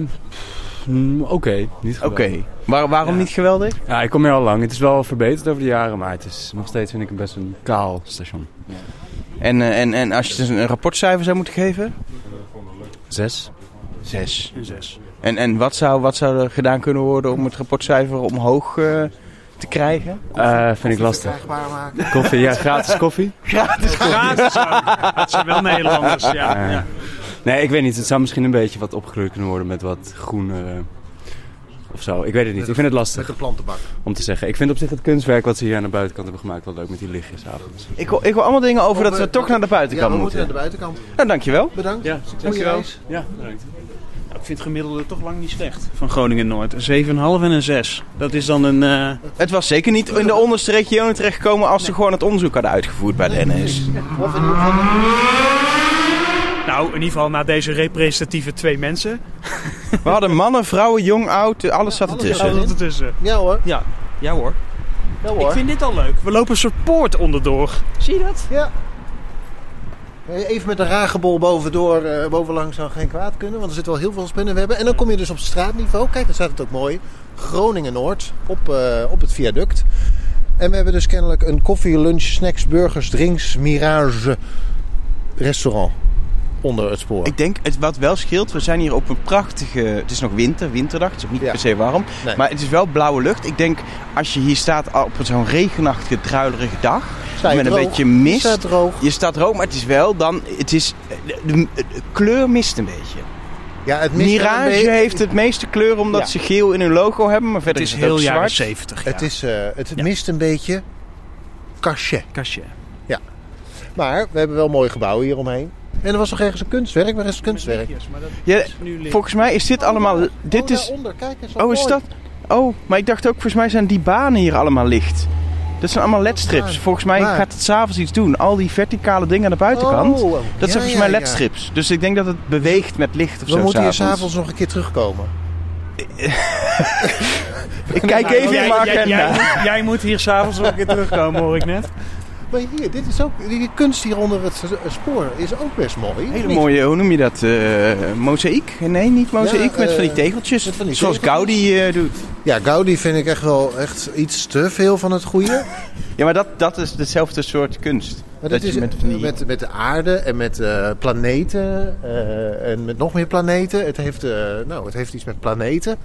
mm, Oké, niet Oké. geweldig. Waar- waarom niet geweldig? Ja, ik kom hier al lang. Het is wel verbeterd over de jaren, maar het is nog steeds vind ik best een kaal station. En, eh, en, en als je dus een rapportcijfer zou moeten geven? Zes. Zes. Een zes. En, en wat, zou, wat zou er gedaan kunnen worden om het rapportcijfer omhoog eh, te krijgen? Eh, vind ik lastig. Koffie, ja, gratis koffie. Gratis. Gratis ook. Dat zijn wel Nederlanders, ja. Ja. Nee, ik weet niet. Het zou misschien een beetje wat opgekleurd kunnen worden met wat groener eh, of zo. Ik weet het niet. Ik vind het Met lastig de plantenbak. om te zeggen. Ik vind op zich het kunstwerk wat ze hier aan de buitenkant hebben gemaakt wel leuk met die lichtjes avonds. Ik wil, ik wil allemaal dingen over dat we toch naar de Ja, buitenkant we moeten moeten. naar de buitenkant. Nou, dankjewel. Bedankt. Ja, Goeie reis. Ja, bedankt. Nou, ik vind het gemiddelde toch lang niet slecht. Van Groningen-Noord. Een 7,5 en een 6. Dat is dan een... eh, Het was zeker niet in de onderste regionen terechtgekomen als ze gewoon het onderzoek hadden uitgevoerd bij de NS. Of in ieder geval... Nou, in ieder geval na deze representatieve twee mensen. We hadden mannen, vrouwen, jong, oud, alles zat Alles ertussen. zat Alles ertussen. Ja hoor. Ja. Ja hoor. Ja Ik hoor. vind dit al leuk. We lopen een soort poort onderdoor. Zie je dat? Ja. Even met een ragebol bovendoor, eh bovenlangs zou geen kwaad kunnen, want er zit wel heel veel spinnenwebben. En dan kom je dus op straatniveau. Kijk, daar staat het ook mooi. Groningen-Noord, op, eh, op het viaduct. En we hebben dus kennelijk een koffie, lunch, snacks, burgers, drinks, mirage restaurant onder het spoor. Ik denk, het, wat wel scheelt, we zijn hier op een prachtige... Het is nog winter, winterdag. Het is ook niet Ja. per se warm. Nee. Maar het is wel blauwe lucht. Ik denk, als je hier staat op zo'n regenachtige, druilerige dag... Met een beetje mist... Staat droog. Je staat droog, maar het is wel dan... Het is, de, de- de kleur mist een beetje. Ja, het mist wel een Mirage beetje- heeft het meeste kleur omdat Ja. ze geel in hun logo hebben. Maar Het verder is is het heel jaren zwart. 70. Het, ja. is, eh, het Ja. mist een beetje cachet. Kastje. Maar we hebben wel mooie gebouwen hier omheen. En er was nog ergens een kunstwerk. Waar is het kunstwerk? Ja, volgens mij is dit allemaal... Dit oh, is... kijk eens Oh, is dat... Oh, maar ik dacht ook, volgens mij zijn die banen hier allemaal licht. Dat zijn allemaal ledstrips. Waar? Volgens mij Waar? gaat het s'avonds iets doen. Al die verticale dingen aan de buitenkant. Oh, dat ja, zijn volgens mij ja. ledstrips. Dus ik denk dat het beweegt met licht of We zo moeten hier s'avonds. nog een keer terugkomen. Ik kijk even in mijn jij, agenda. jij, moet, jij moet hier s'avonds nog een keer terugkomen, hoor ik net. Maar hier, dit is ook, die kunst hier onder het s- spoor is ook best mooi. Hele mooie, hoe noem je dat? eh mozaïek? Nee, niet mozaïek, Ja, met eh, van die tegeltjes. van die Zoals tegeltjes. Gaudi eh, doet. Ja, Gaudi vind ik echt wel echt iets te veel van het goede. Ja, maar dat, dat is hetzelfde soort kunst. Maar Dat is met die- met, met de aarde en met eh, planeten eh, en met nog meer planeten. Het heeft, eh, nou, het heeft iets met planeten.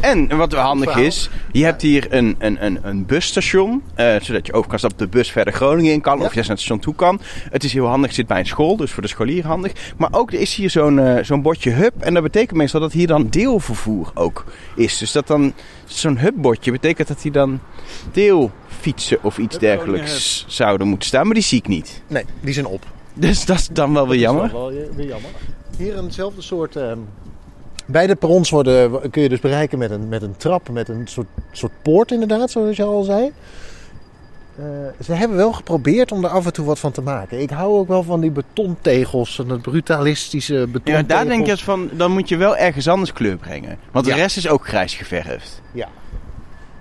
En wat handig is, je hebt hier een, een, een, een busstation. eh, zodat je over kan stappen op de bus verder Groningen in kan. Ja. Of je naar het station toe kan. Het is heel handig, het zit bij een school. Dus voor de scholier handig. Maar ook er is hier zo'n eh, zo'n bordje hub. En dat betekent meestal dat hier dan deelvervoer ook is. Dus dat dan zo'n hubbordje betekent dat hier dan deelfietsen of iets Hub dergelijks zouden moeten staan. Maar die zie ik niet. Nee, die zijn op. Dus dat is dan wel weer jammer. Dat is wel wel weer jammer. Hier eenzelfde soort ehm, Beide perrons worden, kun je dus bereiken met een, met een trap, met een soort, soort poort inderdaad, zoals je al zei. Eh, ze hebben wel geprobeerd om er af en toe wat van te maken. Ik hou ook wel van die betontegels en het brutalistische Ja, betontegels. daar denk je eens van, dan moet je wel ergens anders kleur brengen. Want Ja. de rest is ook grijs geverfd. Ja.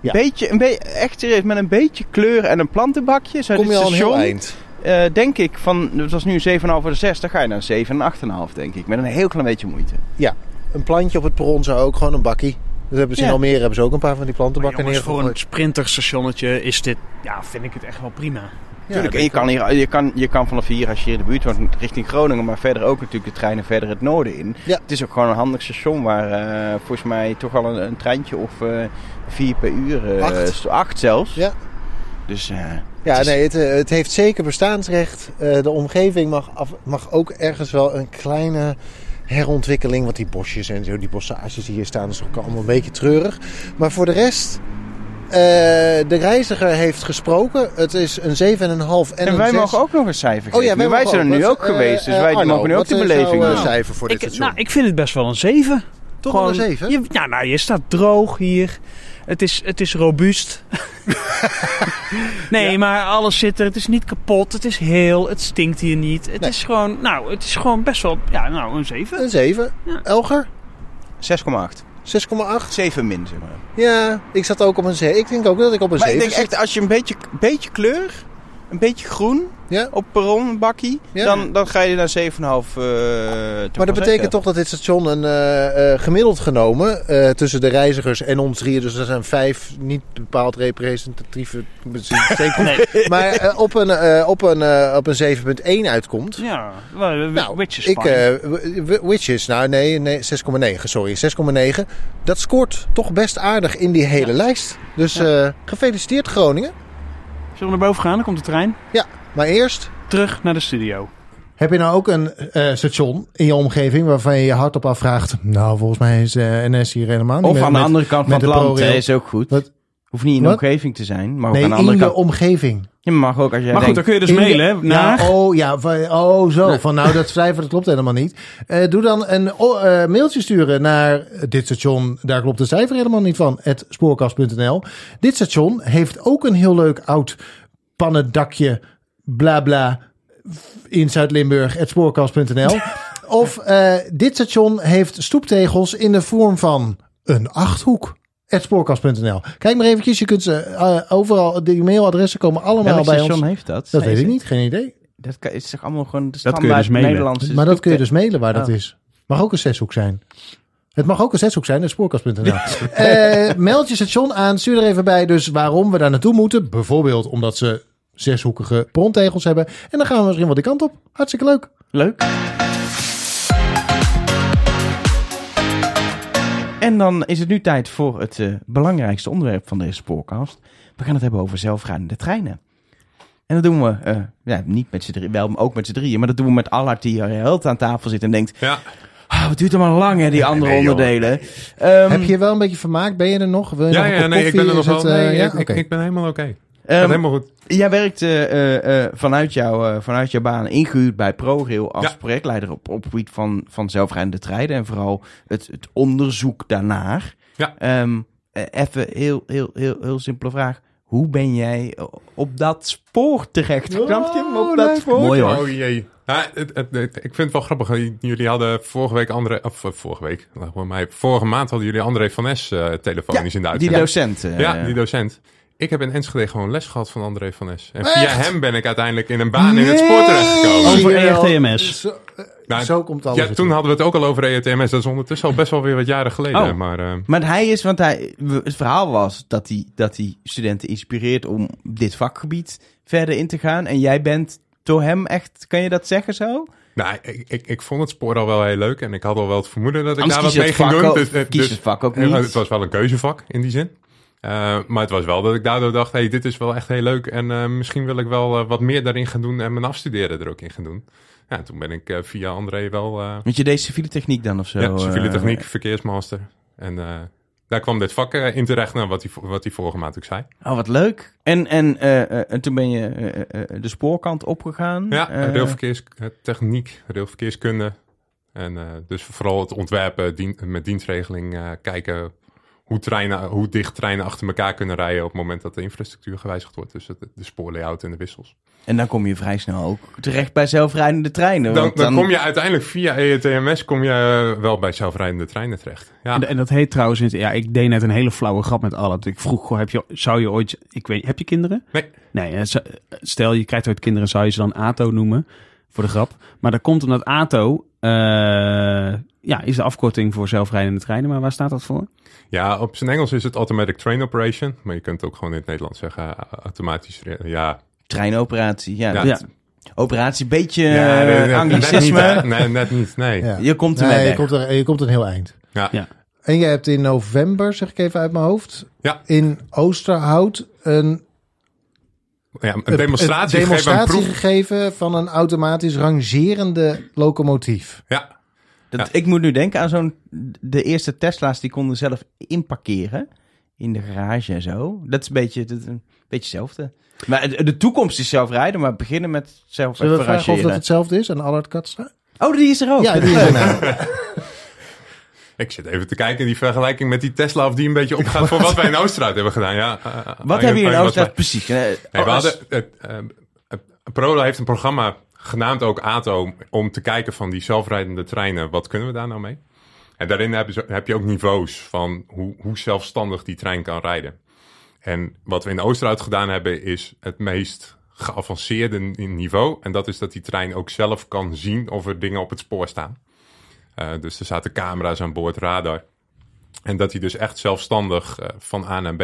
Ja. Beetje, een be echt serieus, met een beetje kleur en een plantenbakje. Zou Kom je al een heel station, eind. eh, denk ik, van, het was nu een 7,5 voor de 6, dan ga je naar een 7 en 8,5 denk ik. Met een heel klein beetje moeite. Een plantje op het perron zou ook gewoon een bakkie. Dat hebben ze in Ja. Almere hebben ze ook een paar van die plantenbakken Maar jongens, voor een sprinterstationnetje is dit, ja, vind ik het echt wel prima. Ja, Tuurlijk, en je kan, hier, je, kan, je kan vanaf hier, als je hier in de buurt woont, richting Groningen, maar verder ook natuurlijk de treinen verder het noorden in. Ja. Het is ook gewoon een handig station waar eh, volgens mij toch al een, een treintje of eh, vier per uur, eh, Acht. zelfs. Ja. Dus eh, Ja, het is- nee, het, het heeft zeker bestaansrecht. Eh, de omgeving mag, af, mag ook ergens wel een kleine herontwikkeling. Want die bosjes en zo, die bossages die hier staan, is ook allemaal een beetje treurig. Maar voor de rest, eh, de reiziger heeft gesproken. Het is een 7,5 en, En, een wij 6. mogen ook nog een cijfer geven. Oh ja, wij, wij zijn er nu Wat, ook geweest, dus eh, wij Arno, mogen nu ook de beleving eh, doen. cijfer voor dit Ik, station? nou, ik vind het best wel een 7. Toch wel een 7? Je, ja, nou, je staat droog hier. Het is, het is robuust. nee, maar alles zit er. Het is niet kapot. Het is heel. Het stinkt hier niet. Het Nee. is gewoon, nou, het is gewoon best wel, ja, nou, een 7. Een 7. Ja. Elger? 6,8. 6,8. 7 min, zeg maar. Ja, ik zat ook op een 7. Ik denk ook dat ik op een Maar 7 ik denk echt, als je een beetje, beetje kleur, een beetje groen Ja? op perron, een bakkie, Ja. dan, dan ga je naar 7,5. eh Maar dat betekent toch dat dit station een eh, eh, gemiddeld genomen tussen de reizigers en ons drieën, dus er zijn vijf niet bepaald representatieve, zeker, Nee. maar op een, op een, op een 7.1 uitkomt. Ja, Nou, which is ik, is, nou nee, nee 6,9, sorry, 6,9. Dat scoort toch best aardig in die hele lijst. Dus gefeliciteerd Groningen. Zullen we naar boven gaan? Dan komt de trein. Maar eerst, Terug naar de studio. Heb je nou ook een eh, station in je omgeving waarvan je je hardop afvraagt... Nou, volgens mij is eh, NS hier helemaal niet Of met- aan de andere kant van het de land is ook goed. Wat? Hoeft niet in de Wat? omgeving te zijn, maar ook Nee, aan de in andere de kant. omgeving. Je mag ook als jij Maar goed, dan kun je dus In de- mailen hè, naar... Ja, oh ja, van, oh zo. Van nou, dat cijfer dat klopt helemaal niet. Eh, doe dan een oh, eh, mailtje sturen naar dit station. Daar klopt het cijfer helemaal niet van. Het spoorkast.nl. Dit station heeft ook een heel leuk oud pannendakje. Bla bla. In Zuid-Limburg. Het spoorkast.nl. of eh, dit station heeft stoeptegels in de vorm van een achthoek. Het spoorkast.nl. Kijk maar eventjes. Je kunt ze eh, overal. Die mailadressen komen allemaal welk bij station ons. heeft dat? Dat weet ik niet, geen idee. Dat kan- is toch allemaal gewoon de kun je standaard dus mailen. Nederlandse maar dat kun je dus stoepte- mailen waar dat Oh. is. Mag ook een zeshoek zijn. Het mag ook een zeshoek zijn, spoorkast.nl. Eh meld je station aan, stuur er even bij dus waarom we daar naartoe moeten. Bijvoorbeeld omdat ze zeshoekige brontegels hebben. En dan gaan we misschien wel die kant op. Hartstikke leuk. Leuk. En dan is het nu tijd voor het eh, belangrijkste onderwerp van deze spoorcast. We gaan het hebben over zelfrijdende treinen. En dat doen we eh, ja, niet met z'n drieën, wel ook met z'n drieën, maar dat doen we met Allard die hier heel aan tafel zit en denkt, Ja, ah, wat duurt allemaal lang hè, die andere nee, onderdelen. Ehm, Heb je je wel een beetje vermaakt? Ben je er nog? Wil je ja, nog een ja nee, ik ben er nog wel. het, eh, nee, ja? ik, ben helemaal oké. Gaat helemaal goed. Jij werkt eh, eh, eh, vanuit, jouw, eh, vanuit jouw baan ingehuurd bij ProRail als Ja. projectleider op, op het gebied van, van zelfrijdende treinen en vooral het, het onderzoek daarnaar. Ja. Ehm, eh, even heel, heel, heel, heel simpele vraag. Hoe ben jij op dat spoor terecht? Snap je? Op dat leuk. spoor? Mooi hoor. Oh jee. Ja, het, het- het- ik vind het wel grappig. Jullie hadden vorige week André... Of vorige week. laat maar mij. Vorige maand hadden jullie André van S eh telefonisch in de Die uitzending. docent. eh, Ja, die docent. Ik heb in Enschede gewoon les gehad van André van S. En Echt? via hem ben ik uiteindelijk in een baan in het spoor terechtgekomen. Over. ERTMS. Zo, eh, Nou, zo komt alles. Ja, toen hadden we het ook al over ERTMS. Dat is ondertussen al best wel weer wat jaren geleden. Oh. Maar eh, Maar hij is, want hij, het verhaal was dat hij, dat hij studenten inspireert om dit vakgebied verder in te gaan. En jij bent door hem echt, kan je dat zeggen zo? nou, ik, ik, ik vond het spoor al wel heel leuk. En ik had al wel het vermoeden dat ik Anders daar wat mee ging doen. ook- Dus, kies het vak ook niet. Het was wel een keuzevak in die zin. Eh, maar het was wel dat ik daardoor dacht, hey, dit is wel echt heel leuk. En eh, misschien wil ik wel eh, wat meer daarin gaan doen en mijn afstuderen er ook in gaan doen. Ja, toen ben ik via André wel... Want je deed civiele techniek dan of zo? ja, civiele techniek, verkeersmaster. En daar kwam dit vak in terecht, nou, wat hij wat hij vorige maand ook zei. Oh, wat leuk. En, en, en toen ben je de spoorkant opgegaan. Ja, railverkeerstechniek, railverkeerskunde. En dus vooral het ontwerpen dien- met dienstregeling kijken hoe, treinen, hoe dicht treinen achter elkaar kunnen rijden op het moment dat de infrastructuur gewijzigd wordt. Dus het, de spoorlayout en de wissels. En dan kom je vrij snel ook terecht bij zelfrijdende treinen. Dan, want dan kom je uiteindelijk via E EETMS kom je eh, wel bij zelfrijdende treinen terecht. Ja, En, en dat heet trouwens, ja, ik deed net een hele flauwe grap met Allet. Ik vroeg, goh, heb je, zou je ooit, ik weet, heb je kinderen? Nee. Nee, hè, z- stel je krijgt ooit kinderen, zou je ze dan ATO noemen, voor de grap. Maar dat komt omdat ATO, eh, ja, is de afkorting voor zelfrijdende treinen. Maar waar staat dat voor? ja, op zijn Engels is het Automatic Train Operation. Maar je kunt ook gewoon in het Nederlands zeggen eh, automatisch. Ja, Treinoperatie, ja. Ja. dat- Operatie, beetje ja eh, nee, nee, net anglicisme. niet, nee, net niet. Nee. Ja. Je komt er Nee, je komt, er, je komt een heel eind. Ja. Ja. En je hebt in november, zeg ik even uit mijn hoofd, Ja. in Oosterhout een, Ja, een demonstratie, een gegeven, een demonstratie proef. gegeven van een automatisch rangerende locomotief. Ja, Dat, Ik moet nu denken aan zo'n... De eerste Tesla's die konden zelf inparkeren. In de garage en zo. Dat is een beetje, dat een beetje hetzelfde. Maar de, de toekomst is zelfrijden, maar beginnen met zelf Zullen we vragen of dat hetzelfde is aan Allard Katstra? Oh, die is er ook. Ja, die is er nou. Ik zit even te kijken in die vergelijking met die Tesla of die een beetje opgaat voor wat wij in Oosterhout hebben gedaan. Ja, eh, eh, Wat eh, hebben jullie eh, in wij- precies? Nee, we hadden, Prola heeft een programma genaamd ook ATO om te kijken van die zelfrijdende treinen, wat kunnen we daar nou mee? En daarin hebben ze, heb je ook niveaus van hoe, hoe zelfstandig die trein kan rijden. En wat we in Oosterhout gedaan hebben is het meest geavanceerde ni- niveau. En dat is dat die trein ook zelf kan zien of er dingen op het spoor staan. Eh, dus er zaten camera's aan boord, radar. En dat hij dus echt zelfstandig eh, van A naar B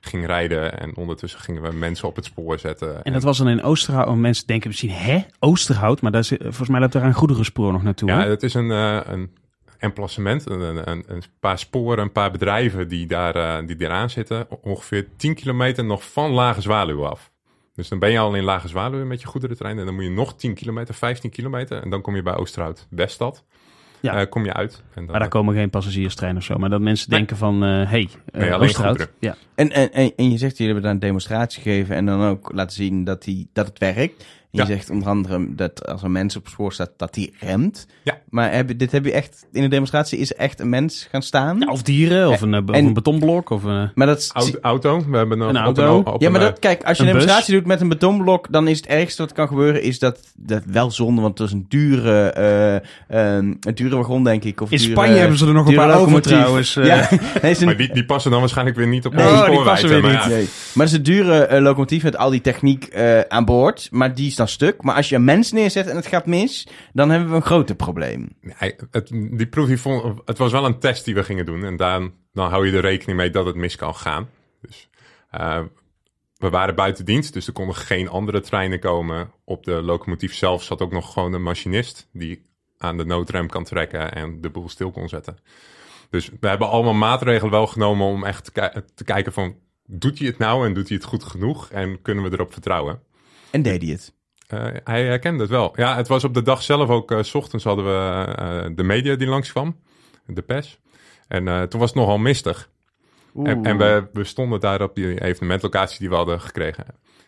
ging rijden. En ondertussen gingen we mensen op het spoor zetten. En dat was dan in Oosterhout. Want mensen denken misschien, hè, Oosterhout? Maar daar is, volgens mij loopt daar een goederenspoor nog naartoe. Ja, hè? het is een, eh, een emplacement, een, een, een, paar sporen, een paar bedrijven die daar die eraan zitten. Ongeveer 10 kilometer nog van Lage Zwaluw af. Dus dan ben je al in Lage Zwaluw met je goederentrein. En dan moet je nog 10 kilometer, 15 kilometer. En dan kom je bij Oosterhout Weststad. Ja. Eh, kom je uit. En dan, maar daar komen geen passagierstreinen of zo. Maar dat mensen Nee. denken van, hé, hey, eh, Oosterhout. goederen. Ja. En, en, en, en je zegt, jullie hebben daar een demonstratie gegeven en dan ook laten zien dat, die, dat het werkt. Je Ja. zegt onder andere dat als een mens op het spoor staat, dat die remt. Ja. Maar heb, je- dit heb je echt, in de demonstratie is echt een mens gaan staan? Ja, of dieren, of een, eh, of En- een betonblok. Of, eh, maar dat is- Auto, auto. We hebben Een auto. op ja, een, maar eh, dat, kijk, als je een een bus. demonstratie doet met een betonblok, dan is het ergste wat kan gebeuren, is dat, dat wel zonde, want het is een dure, eh, ehm, een dure wagon, denk ik. Of in dure- Spanje hebben ze er nog een paar over trouwens. eh. Ja, nee, is een, Maar die, die passen dan waarschijnlijk weer niet op Nee, onze die passen weer maar niet. ja. Nee. Maar het is een dure eh, locomotief met al die techniek eh, aan boord. Maar die dan stuk. Maar als je een mens neerzet en het gaat mis, dan hebben we een groter probleem. Nee, het, die proef, die vond, het was wel een test die we gingen doen. En dan, dan hou je er rekening mee dat het mis kan gaan. Dus, eh, we waren buiten dienst, dus er konden geen andere treinen komen. Op de locomotief zelf zat ook nog gewoon een machinist die aan de noodrem kan trekken en de boel stil kon zetten. Dus we hebben allemaal maatregelen wel genomen om echt te, ki- te kijken van, doet hij het nou en doet hij het goed genoeg en kunnen we erop vertrouwen? En deed hij het. Eh, hij herkende het wel. Ja, het was op de dag zelf ook. eh, s ochtends hadden we eh, de media die langskwam, de pers. En toen was het nogal mistig. En, en we, we stonden daar op die evenementlocatie die we hadden gekregen.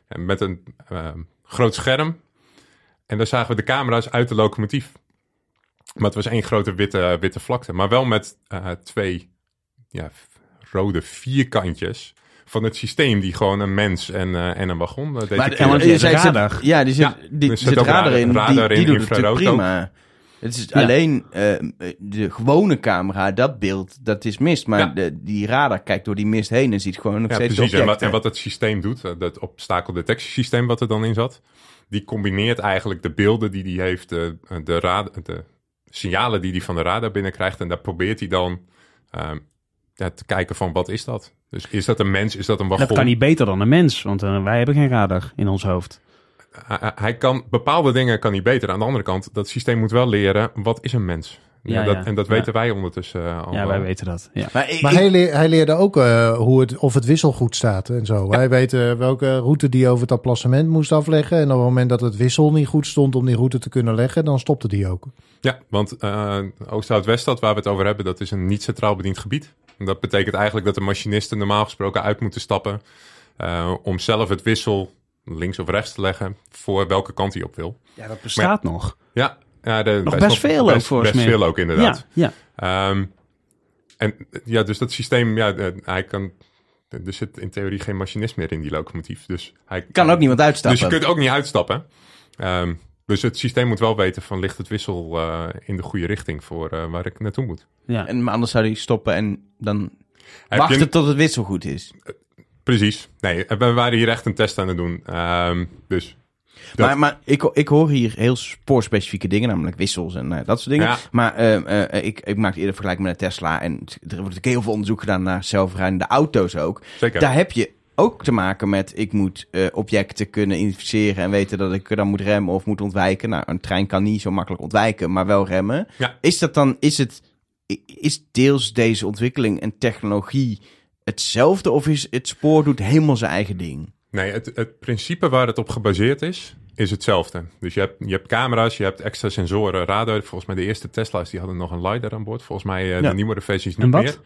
En met een eh, groot scherm. En daar zagen we de camera's uit de locomotief. Maar het was één grote witte, witte vlakte. Maar wel met twee ja, rode vierkantjes van het systeem die gewoon een mens en, eh, en een wagon eh, Maar je zei, zit- radar. Ja, die zit, Ja, die, er zit zit ook radar radar- in. radar die, in, die doet het prima. Het is Ja. alleen eh, de gewone camera, dat beeld, dat is mist. Maar Ja. de, die radar kijkt door die mist heen en ziet gewoon nog Ja, steeds precies. En wat, objecten. en wat het systeem doet, eh, dat obstakeldetectiesysteem wat er dan in zat, die combineert eigenlijk de beelden die hij heeft, de, de, rad, de signalen die hij van de radar binnenkrijgt. En daar probeert hij dan ehm, ja, te kijken van wat is dat? Dus is dat een mens, is dat een wagon? Dat kan niet beter dan een mens, want eh, wij hebben geen radar in ons hoofd. Hij, kan, bepaalde dingen kan hij beter. Aan de andere kant, dat systeem moet wel leren, wat is een mens? Ja, dat, ja. En dat Ja. weten wij ondertussen uh, al Ja, wel. wij weten dat. Ja. Maar, ik- Maar ik- hij, leer- hij leerde ook uh, hoe het, of het wisselgoed staat en zo. Hij weet uh, welke route die over het applassement moest afleggen. En op het moment dat het wissel niet goed stond om die route te kunnen leggen, dan stopte die ook. Ja, want uh, Oosterhout-Weststad, waar we het over hebben, dat is een niet centraal bediend gebied. En dat betekent eigenlijk dat de machinisten normaal gesproken uit moeten stappen uh, om zelf het wissel links of rechts te leggen voor welke kant hij op wil. Ja, dat bestaat nog. Ja, Ja, de, Nog best veel ook, best, volgens best mij. veel ook, inderdaad. Ja, ja. Ehm, en ja, dus dat systeem, ja, eh, hij kan... Er zit in theorie geen machinist meer in die locomotief. Dus hij Kan ook niemand uitstappen. Dus je kunt ook niet uitstappen. Ehm, dus het systeem moet wel weten van ligt het wissel eh, in de goede richting voor eh, waar ik naartoe moet. ja. En, maar anders zou hij stoppen en dan Heb wachten je- tot het wissel goed is. Precies. Nee, we waren hier echt een test aan het doen. Ehm, dus Dat- Maar, maar ik, ik hoor hier heel spoorspecifieke dingen, namelijk wissels en eh, dat soort dingen. Ja. Maar eh, eh, ik, ik maak eerder vergelijking met een Tesla. En er wordt natuurlijk heel veel onderzoek gedaan naar zelfrijdende auto's ook. zeker. Daar heb je ook te maken met, ik moet objecten kunnen identificeren en weten dat ik dan moet remmen of moet ontwijken. Nou, een trein kan niet zo makkelijk ontwijken, maar wel remmen. Ja. Is dat dan, is het, is deels deze ontwikkeling en technologie hetzelfde of is het spoor doet helemaal zijn eigen ding? Nee, het, het principe waar het op gebaseerd is, is hetzelfde. Dus je hebt, je hebt camera's, je hebt extra sensoren, radar. Volgens mij de eerste Tesla's die hadden nog een LiDAR aan boord. Volgens mij eh, Ja. de nieuwere versies niet meer.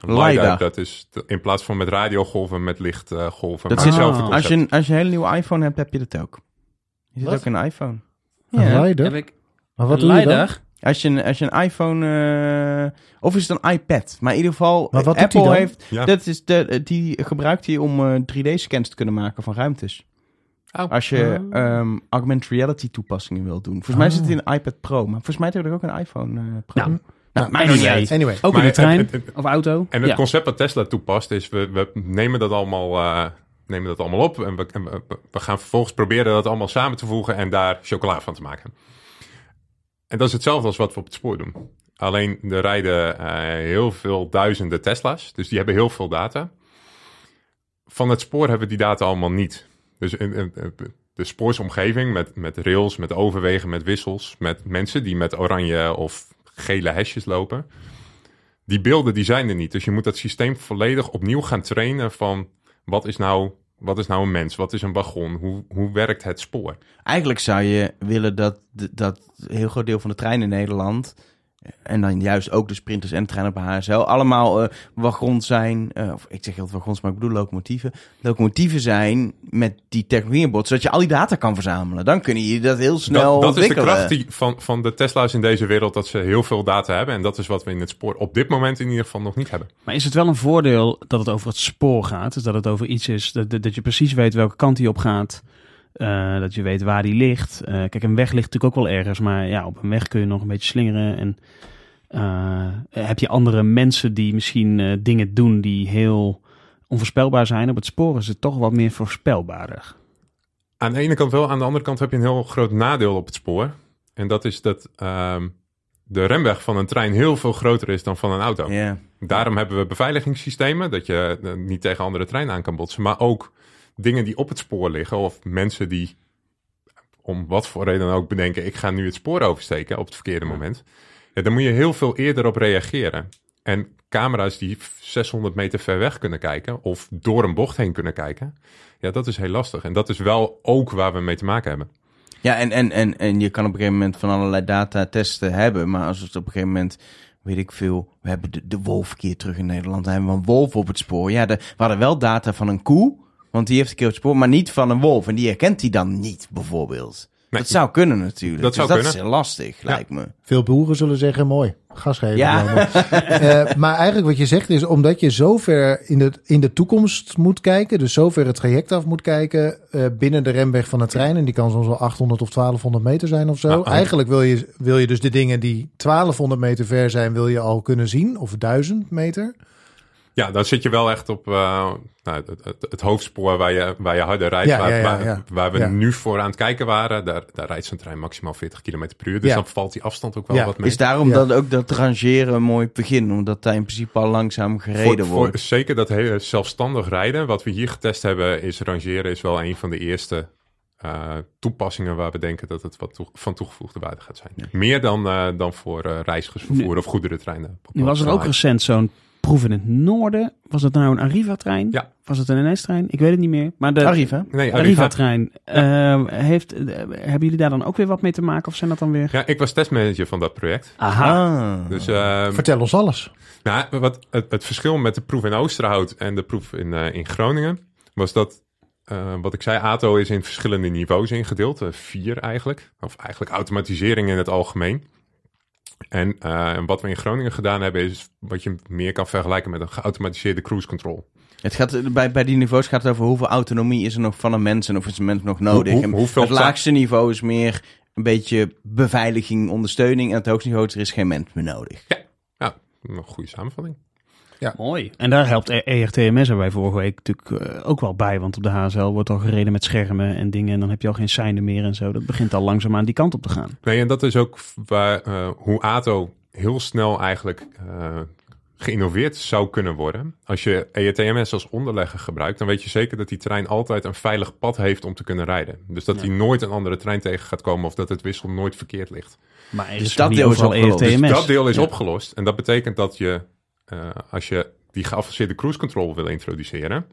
Een LiDAR, LiDAR. dat is in plaats van met radiogolven, met lichtgolven. Dat is- hetzelfde Ah. Als je, een- als je een hele nieuwe iPhone hebt, heb je dat ook. Je zit ook in een iPhone. Een Ja. LiDAR? Heb ik Maar wat een doe je dan? LiDAR? Als je, een, als je een iPhone... eh, of is het een iPad? Maar in ieder geval, Maar wat eh, Apple dan? heeft... Ja. Dat is de, die gebruikt hij om eh, 3D-scans te kunnen maken van ruimtes. Oh. Als je ehm, augmented reality toepassingen wilt doen. Volgens mij zit het in een iPad Pro. Maar volgens mij heb ik ook een iPhone eh, Pro. Nou, nou, maakt anyway. niet uit. Anyway. Ook in de trein het- het- of auto? En het ja. concept wat Tesla toepast is, we, we nemen dat allemaal, eh, nemen dat allemaal op en, we, en we, we gaan vervolgens proberen dat allemaal samen te voegen en daar chocola van te maken. En dat is hetzelfde als wat we op het spoor doen. Alleen er rijden eh, heel veel duizenden Tesla's, dus die hebben heel veel data. Van het spoor hebben we die data allemaal niet. Dus in, in- de spoorsomgeving met, met rails, met overwegen, met wissels, met mensen die met oranje of gele hesjes lopen die beelden die zijn er niet. Dus je moet dat systeem volledig opnieuw gaan trainen van wat is nou, wat is nou een mens? Wat is een wagon? Hoe, hoe werkt het spoor? Eigenlijk zou je willen dat, dat een heel groot deel van de treinen in Nederland... en dan juist ook de sprinters en de treinen op HSL... allemaal eh, wagons zijn... eh, of ik zeg heel wagons, maar ik bedoel locomotieven. Locomotieven zijn met die technologie aan zodat je al die data kan verzamelen. Dan kun je dat heel snel dat, dat is de kracht die, van, van de Tesla's in deze wereld, dat ze heel veel data hebben. En dat is wat we in het spoor op dit moment in ieder geval nog niet hebben. Maar is het wel een voordeel dat het over het spoor gaat? Dus dat het over iets is, dat, dat dat je precies weet welke kant die op gaat. Eh, dat je weet waar die ligt. Eh, kijk, een weg ligt natuurlijk ook wel ergens. Maar ja, op een weg kun je nog een beetje slingeren. En eh, heb je andere mensen die misschien eh, dingen doen die heel onvoorspelbaar zijn. Op het spoor is het toch wat meer voorspelbaarder. Aan de ene kant wel, aan de andere kant heb je een heel groot nadeel op het spoor. En dat is dat ehm, de remweg van een trein heel veel groter is dan van een auto. Ja. Daarom hebben we beveiligingssystemen, dat je niet tegen andere treinen aan kan botsen. Maar ook dingen die op het spoor liggen of mensen die om wat voor reden dan ook bedenken... ik ga nu het spoor oversteken op het verkeerde moment. Ja, dan moet je heel veel eerder op reageren. En camera's die 600 meter ver weg kunnen kijken of door een bocht heen kunnen kijken... ja, dat is heel lastig. En dat is wel ook waar we mee te maken hebben. Ja, en, en, en, en je kan op een gegeven moment van allerlei data testen hebben. Maar als het op een gegeven moment, weet ik veel, we hebben de, de wolf een keer terug in Nederland. Dan hebben we een wolf op het spoor. Ja, de, we hadden wel data van een koe, want die heeft een keer op het spoor, maar niet van een wolf. En die herkent hij dan niet, bijvoorbeeld. Nee, dat zou kunnen natuurlijk. Dat Dus zou dat kunnen. is heel lastig, lijkt me. Veel boeren zullen zeggen, mooi, gas geven. Ja. Eh, maar eigenlijk wat je zegt is, omdat je zover in de, in de toekomst moet kijken, dus zover het traject af moet kijken, eh, binnen de remweg van een trein, en die kan soms wel 800 of 1200 meter zijn of zo. Ah, ah. Eigenlijk wil je, wil je dus de dingen die 1200 meter ver zijn, wil je al kunnen zien, of 1000 meter. Ja, dan zit je wel echt op eh, nou, het, het, het hoofdspoor waar je, waar je harder rijdt. Ja, waar, ja, ja, waar, ja. waar we Ja. nu voor aan het kijken waren. Daar, daar rijdt zo'n trein maximaal 40 km per uur. Dus Ja. dan valt die afstand ook wel Ja. wat mee. Is daarom Ja. dat ook dat rangeren een mooi begin, omdat daar in principe al langzaam gereden voor, wordt. voor, zeker dat hele zelfstandig rijden. Wat we hier getest hebben, is rangeren is wel een van de eerste eh, toepassingen waar we denken dat het wat toe- van toegevoegde waarde gaat zijn. Meer dan, eh, dan voor reizigersvervoer of goederentreinen. Nu was er ook recent zo'n proef in het noorden. Was het nou een Arriva-trein? Ja. Was het een NS-trein? Ik weet het niet meer. Maar de Arriva. Nee, Arriva. Arriva-trein. eh, heeft, eh, hebben jullie daar dan ook weer wat mee te maken? Of zijn dat dan weer... Ja, ik was testmanager van dat project. Aha. Ah. Dus eh, Vertel ons alles. Nou, wat, het, het verschil met de proef in Oosterhout en de proef in, eh, in Groningen was dat wat ik zei, ATO is in verschillende niveaus ingedeeld. vier eigenlijk. Of eigenlijk automatisering in het algemeen. En eh, wat we in Groningen gedaan hebben, is wat je meer kan vergelijken met een geautomatiseerde cruise control. Het gaat, bij, bij die niveaus gaat het over hoeveel autonomie is er nog van een mens en of is een mens nog nodig. Hoe- het laagste niveau is meer een beetje beveiliging, ondersteuning. En het hoogste niveau is er is geen mens meer nodig. Ja, een goede samenvatting. Mooi. En daar helpt E- ERTMS er bij vorige week natuurlijk eh, ook wel bij. Want op de HSL wordt al gereden met schermen en dingen. En dan heb je al geen seinen meer en zo. Dat begint al langzaam aan die kant op te gaan. Nee, en dat is ook waar, eh, hoe ATO heel snel eigenlijk eh, geïnnoveerd zou kunnen worden. Als je E ERTMS als onderlegger gebruikt, dan weet je zeker dat die trein altijd een veilig pad heeft om te kunnen rijden. Dus dat Ja. hij nooit een andere trein tegen gaat komen of dat het wissel nooit verkeerd ligt. Maar er Dus is dat deel is opgelost. ERTMS. Dus dat deel is Ja. opgelost. En dat betekent dat je, eh, als je die geavanceerde cruise control wil introduceren,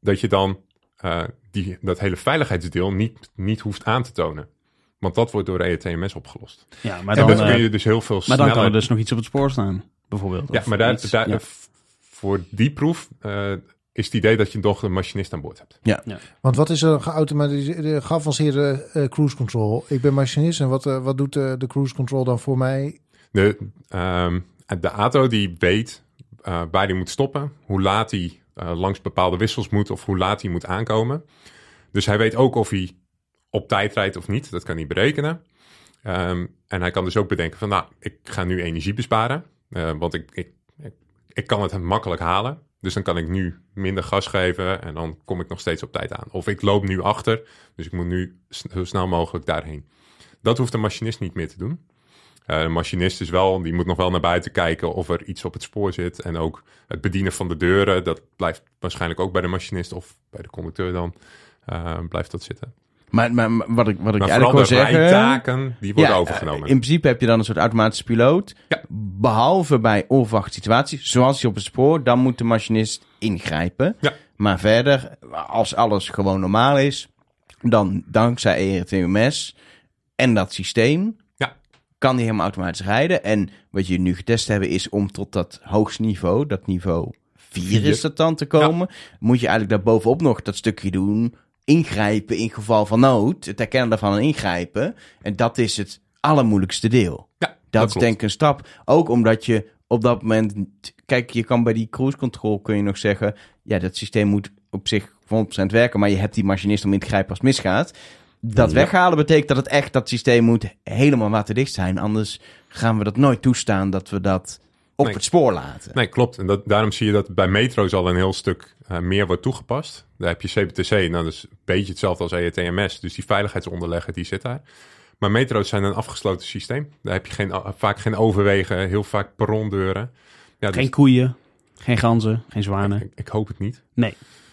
dat je dan eh, die, dat hele veiligheidsdeel niet, niet hoeft aan te tonen. Want dat wordt door ERTMS opgelost. Ja, maar en dan, dan eh, kun je dus heel veel maar sneller... dan kan er dus nog iets op het spoor staan, bijvoorbeeld. Ja, maar daar, iets. daar, Ja. voor die proef eh, is het idee dat je toch een machinist aan boord hebt. Want wat is een geautomatiseerde, geavanceerde eh, cruise control? Ik ben machinist en wat, wat doet de cruise control dan voor mij? De, ehm, de ATO die weet eh, waar hij moet stoppen, hoe laat hij eh, langs bepaalde wissels moet of hoe laat hij moet aankomen. Dus hij weet ook of hij op tijd rijdt of niet. Dat kan hij berekenen. Ehm, en hij kan dus ook bedenken van, nou, ik ga nu energie besparen, eh, want ik, ik, ik, ik kan het makkelijk halen. Dus dan kan ik nu minder gas geven en dan kom ik nog steeds op tijd aan. Of ik loop nu achter, dus ik moet nu zo snel mogelijk daarheen. Dat hoeft de machinist niet meer te doen. Eh, de machinist is wel, die moet nog wel naar buiten kijken of er iets op het spoor zit. En ook het bedienen van de deuren, dat blijft waarschijnlijk ook bij de machinist of bij de conducteur dan, eh, blijft dat zitten. Maar, maar, maar wat ik, wat ik Maar eigenlijk vooral wil de zeggen... rijtaken, die worden Ja, overgenomen. In principe heb je dan een soort automatische piloot. Ja. Behalve bij onverwachte situaties, zoals die op het spoor, dan moet de machinist ingrijpen. Ja. Maar verder, als alles gewoon normaal is, dan dankzij ERTMS en dat systeem. Kan die helemaal automatisch rijden. En wat je nu getest hebben is om tot dat hoogste niveau, dat niveau 4 Vier. is dat dan te komen, moet je eigenlijk daarbovenop nog dat stukje doen, ingrijpen in geval van nood, het herkennen daarvan en ingrijpen. En dat is het allermoeilijkste deel. Ja, Dat, dat is klopt. denk ik een stap. Ook omdat je op dat moment... Kijk, je kan bij die cruise control kun je nog zeggen... Ja, dat systeem moet op zich 100% werken... maar je hebt die machinist om in te grijpen als het misgaat. Dat Ja. weghalen betekent dat het echt... dat systeem moet helemaal waterdicht zijn. Anders gaan we dat nooit toestaan dat we dat op Nee. het spoor laten. Nee, klopt. En dat, daarom zie je dat bij metro's al een heel stuk eh, meer wordt toegepast. Daar heb je CBTC, nou dat is een beetje hetzelfde als E ERTMS. Dus die veiligheidsonderlegger, die zit daar. Maar metro's zijn een afgesloten systeem. Daar heb je geen, vaak geen overwegen, heel vaak perrondeuren. Ja, dus Geen koeien, geen ganzen, geen zwanen. ik, ik hoop het niet.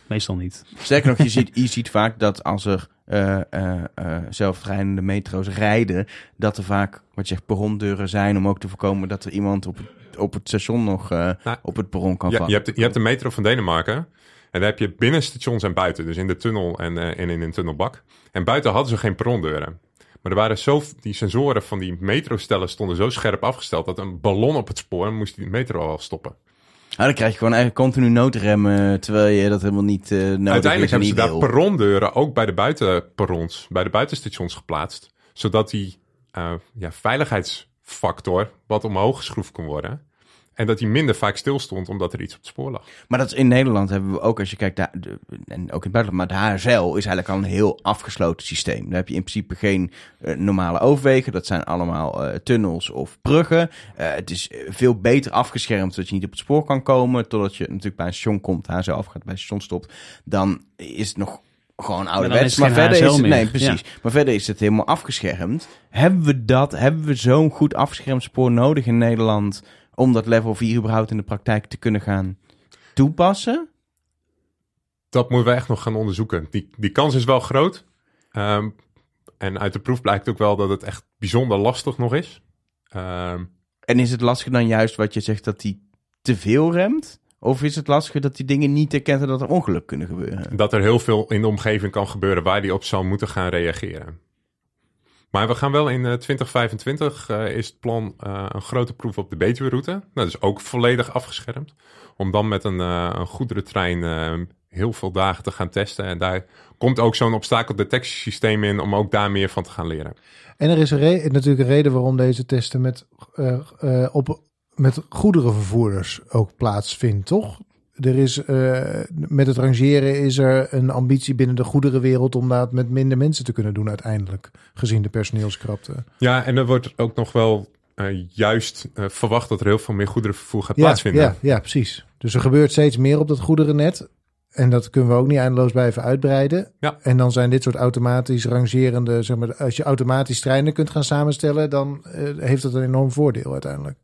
Meestal niet. Sterker nog, je ziet, je ziet vaak dat als er eh, eh, eh, zelfrijdende metro's rijden, dat er vaak, wat je zegt, perrondeuren zijn om ook te voorkomen dat er iemand op het, op het station nog eh, Nou, op het perron kan Ja, vallen. je, hebt de, je hebt de metro van Denemarken. En daar heb je binnen stations en buiten. Dus in de tunnel en, eh, en in een tunnelbak. En buiten hadden ze geen perrondeuren. Maar er waren zo, die sensoren van die metrostellen stonden zo scherp afgesteld... dat een ballon op het spoor moest die metro al stoppen. Ah, dan krijg je gewoon eigenlijk continu noodremmen, terwijl je dat helemaal niet eh nodig Uiteindelijk is en hebben ze daar perrondeuren ook bij de buitenperrons, bij de buitenstations geplaatst. Zodat die eh, ja, veiligheidsfactor wat omhoog geschroefd kon worden. En dat die minder vaak stilstond omdat er iets op het spoor lag. Maar dat is in Nederland hebben we ook, als je kijkt, daar, de- en ook in het buitenland, maar de HSL is eigenlijk al een heel afgesloten systeem. Daar heb je in principe geen eh, normale overwegen. Dat zijn allemaal eh, tunnels of bruggen. Eh, het is veel beter afgeschermd, zodat je niet op het spoor kan komen. Totdat je natuurlijk bij een station komt, HSL afgaat, bij een station stopt. Dan is het nog gewoon ouderwets. Maar, verder HSL is het, meer. nee, precies. Maar verder is het helemaal afgeschermd. Hebben we dat, hebben we zo'n goed afgeschermd spoor nodig in Nederland om dat level 4 überhaupt in de praktijk te kunnen gaan toepassen? Dat moeten we echt nog gaan onderzoeken. Die, die kans is wel groot. Ehm, en uit de proef blijkt ook wel dat het echt bijzonder lastig nog is. Ehm, En is het lastiger dan juist wat je zegt dat hij te veel remt? Of is het lastiger dat die dingen niet herkent en dat er ongeluk kunnen gebeuren? dat er heel veel in de omgeving kan gebeuren waar die op zou moeten gaan reageren. Maar we gaan wel in eh, 2025 eh, is het plan eh, een grote proef op de Betuwe-route. Dat is ook volledig afgeschermd. Om dan met een, eh, een goederentrein eh, heel veel dagen te gaan testen. En daar komt ook zo'n obstakeldetectiesysteem in om ook daar meer van te gaan leren. En er is een re- natuurlijk een reden waarom deze testen met, eh, eh, op, met goederenvervoerders ook plaatsvindt, toch? Er is, eh, met het rangeren is er een ambitie binnen de goederenwereld om dat met minder mensen te kunnen doen uiteindelijk, gezien de personeelskrapte. Ja, en er wordt ook nog wel eh, juist eh, verwacht dat er heel veel meer goederenvervoer gaat Ja, plaatsvinden. ja, ja, precies. Dus er gebeurt steeds meer op dat goederennet. En dat kunnen we ook niet eindeloos blijven uitbreiden. Ja. En dan zijn dit soort automatisch rangerende, zeg maar, als je automatisch treinen kunt gaan samenstellen, dan heeft dat een enorm voordeel uiteindelijk.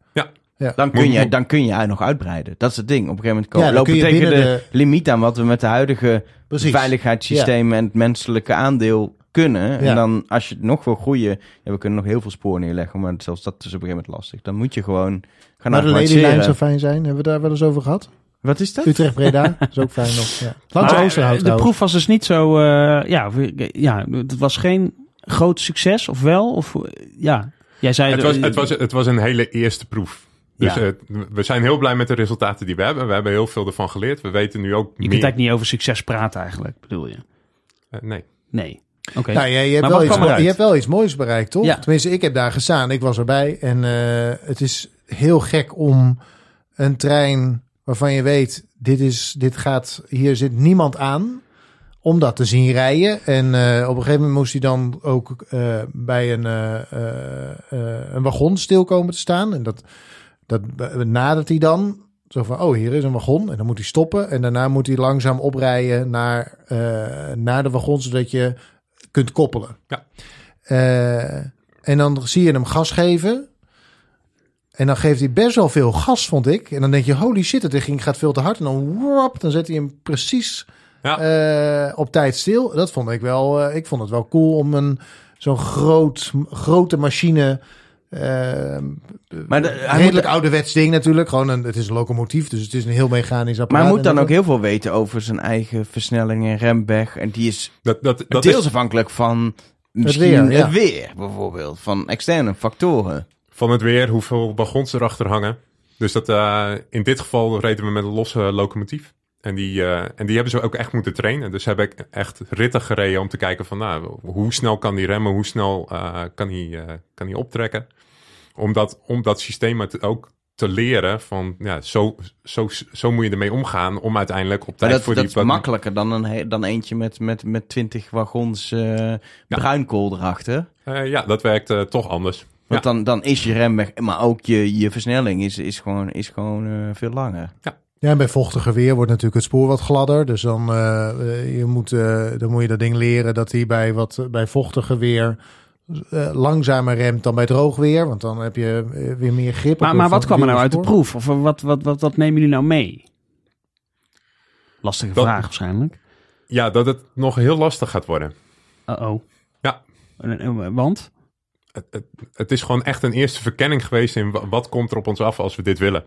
Dan kun, je, dan kun je nog uitbreiden. Dat is het ding. Op een gegeven moment komen, Ja, lopen tegen de, limiet aan wat we met de huidige Precies. veiligheidssystemen en het menselijke aandeel kunnen. Ja. En dan als je nog wil groeien, ja, we kunnen nog heel veel sporen neerleggen, maar zelfs dat is op een gegeven moment lastig. Dan moet je gewoon gaan Maar de zou fijn zijn. Hebben we daar wel eens over gehad? Wat is dat? Utrecht Breda is ook fijn nog. Ja. Langs Maar, Oosterhout de proef was dus niet zo... eh, ja, ja, het was geen groot succes, of wel? Of, eh, ja, jij zei... Het was, het, was, het was een hele eerste proef. Dus Ja. eh, we zijn heel blij met de resultaten die we hebben. We hebben heel veel ervan geleerd. We weten nu ook je kunt eigenlijk niet over succes praten eigenlijk, bedoel je? Eh, nee. Nee. Oké. Nou, ja, je, hebt Maar wel iets, je hebt wel iets moois bereikt, toch? Ja. Tenminste, ik heb daar gestaan. Ik was erbij. En eh, het is heel gek om een trein waarvan je weet, dit is, dit gaat, hier zit niemand aan, om dat te zien rijden. En eh, op een gegeven moment moest hij dan ook eh, bij een, eh, eh, eh, een wagon stil komen te staan. En dat, dat nadert hij dan. Zo van, oh, hier is een wagon. En dan moet hij stoppen. En daarna moet hij langzaam oprijden naar, eh, naar de wagon, zodat je kunt koppelen. Ja. Eh, en dan zie je hem gas geven. En dan geeft hij best wel veel gas, vond ik. En dan denk je, holy shit, het ging, gaat veel te hard. En dan, wop, dan zet hij hem precies Ja. eh, op tijd stil. Dat vond ik wel, ik vond het wel cool om een zo'n groot, grote machine... eh, Maar de- hij redelijk moet- ouderwets ding natuurlijk. Gewoon een, het is een locomotief, dus het is een heel mechanisch apparaat. Maar hij moet dan ook heel veel weten over zijn eigen versnelling en remweg. En die is Dat, dat, dat deels is afhankelijk van misschien weer, ja. het weer, bijvoorbeeld. Van externe factoren. van het weer, hoeveel wagons erachter hangen. Dus dat, eh, in dit geval reden we met een losse locomotief. En die, eh, en die hebben ze ook echt moeten trainen. Dus heb ik echt ritten gereden om te kijken van nou, hoe snel kan die remmen, hoe snel eh, kan, hij, eh, kan hij optrekken. Om dat, om dat systeem ook te leren van ja, zo, zo, zo moet je ermee omgaan om uiteindelijk op tijd dat, voor dat die is makkelijker dan, een, dan eentje met, met, met 20 wagons eh, bruinkool erachter. Ja, dat werkt toch anders. Want dan, dan is je remweg, maar ook je, je versnelling is, is gewoon, is gewoon veel langer. Ja, en bij vochtiger weer wordt natuurlijk het spoor wat gladder. Dus dan, eh, eh, je moet, eh, dan moet je dat ding leren dat hij bij, wat, bij vochtiger weer eh, langzamer remt dan bij droog weer. Want dan heb je weer meer grip. Maar, op maar wat kwam er nou uit de proef? Of wat, wat, wat, wat nemen jullie nou mee? Lastige Dat- vraag waarschijnlijk. Ja, dat het nog heel lastig gaat worden. Uh-oh. Ja. Want? Het, het, het is gewoon echt een eerste verkenning geweest in wa- wat komt er op ons af als we dit willen.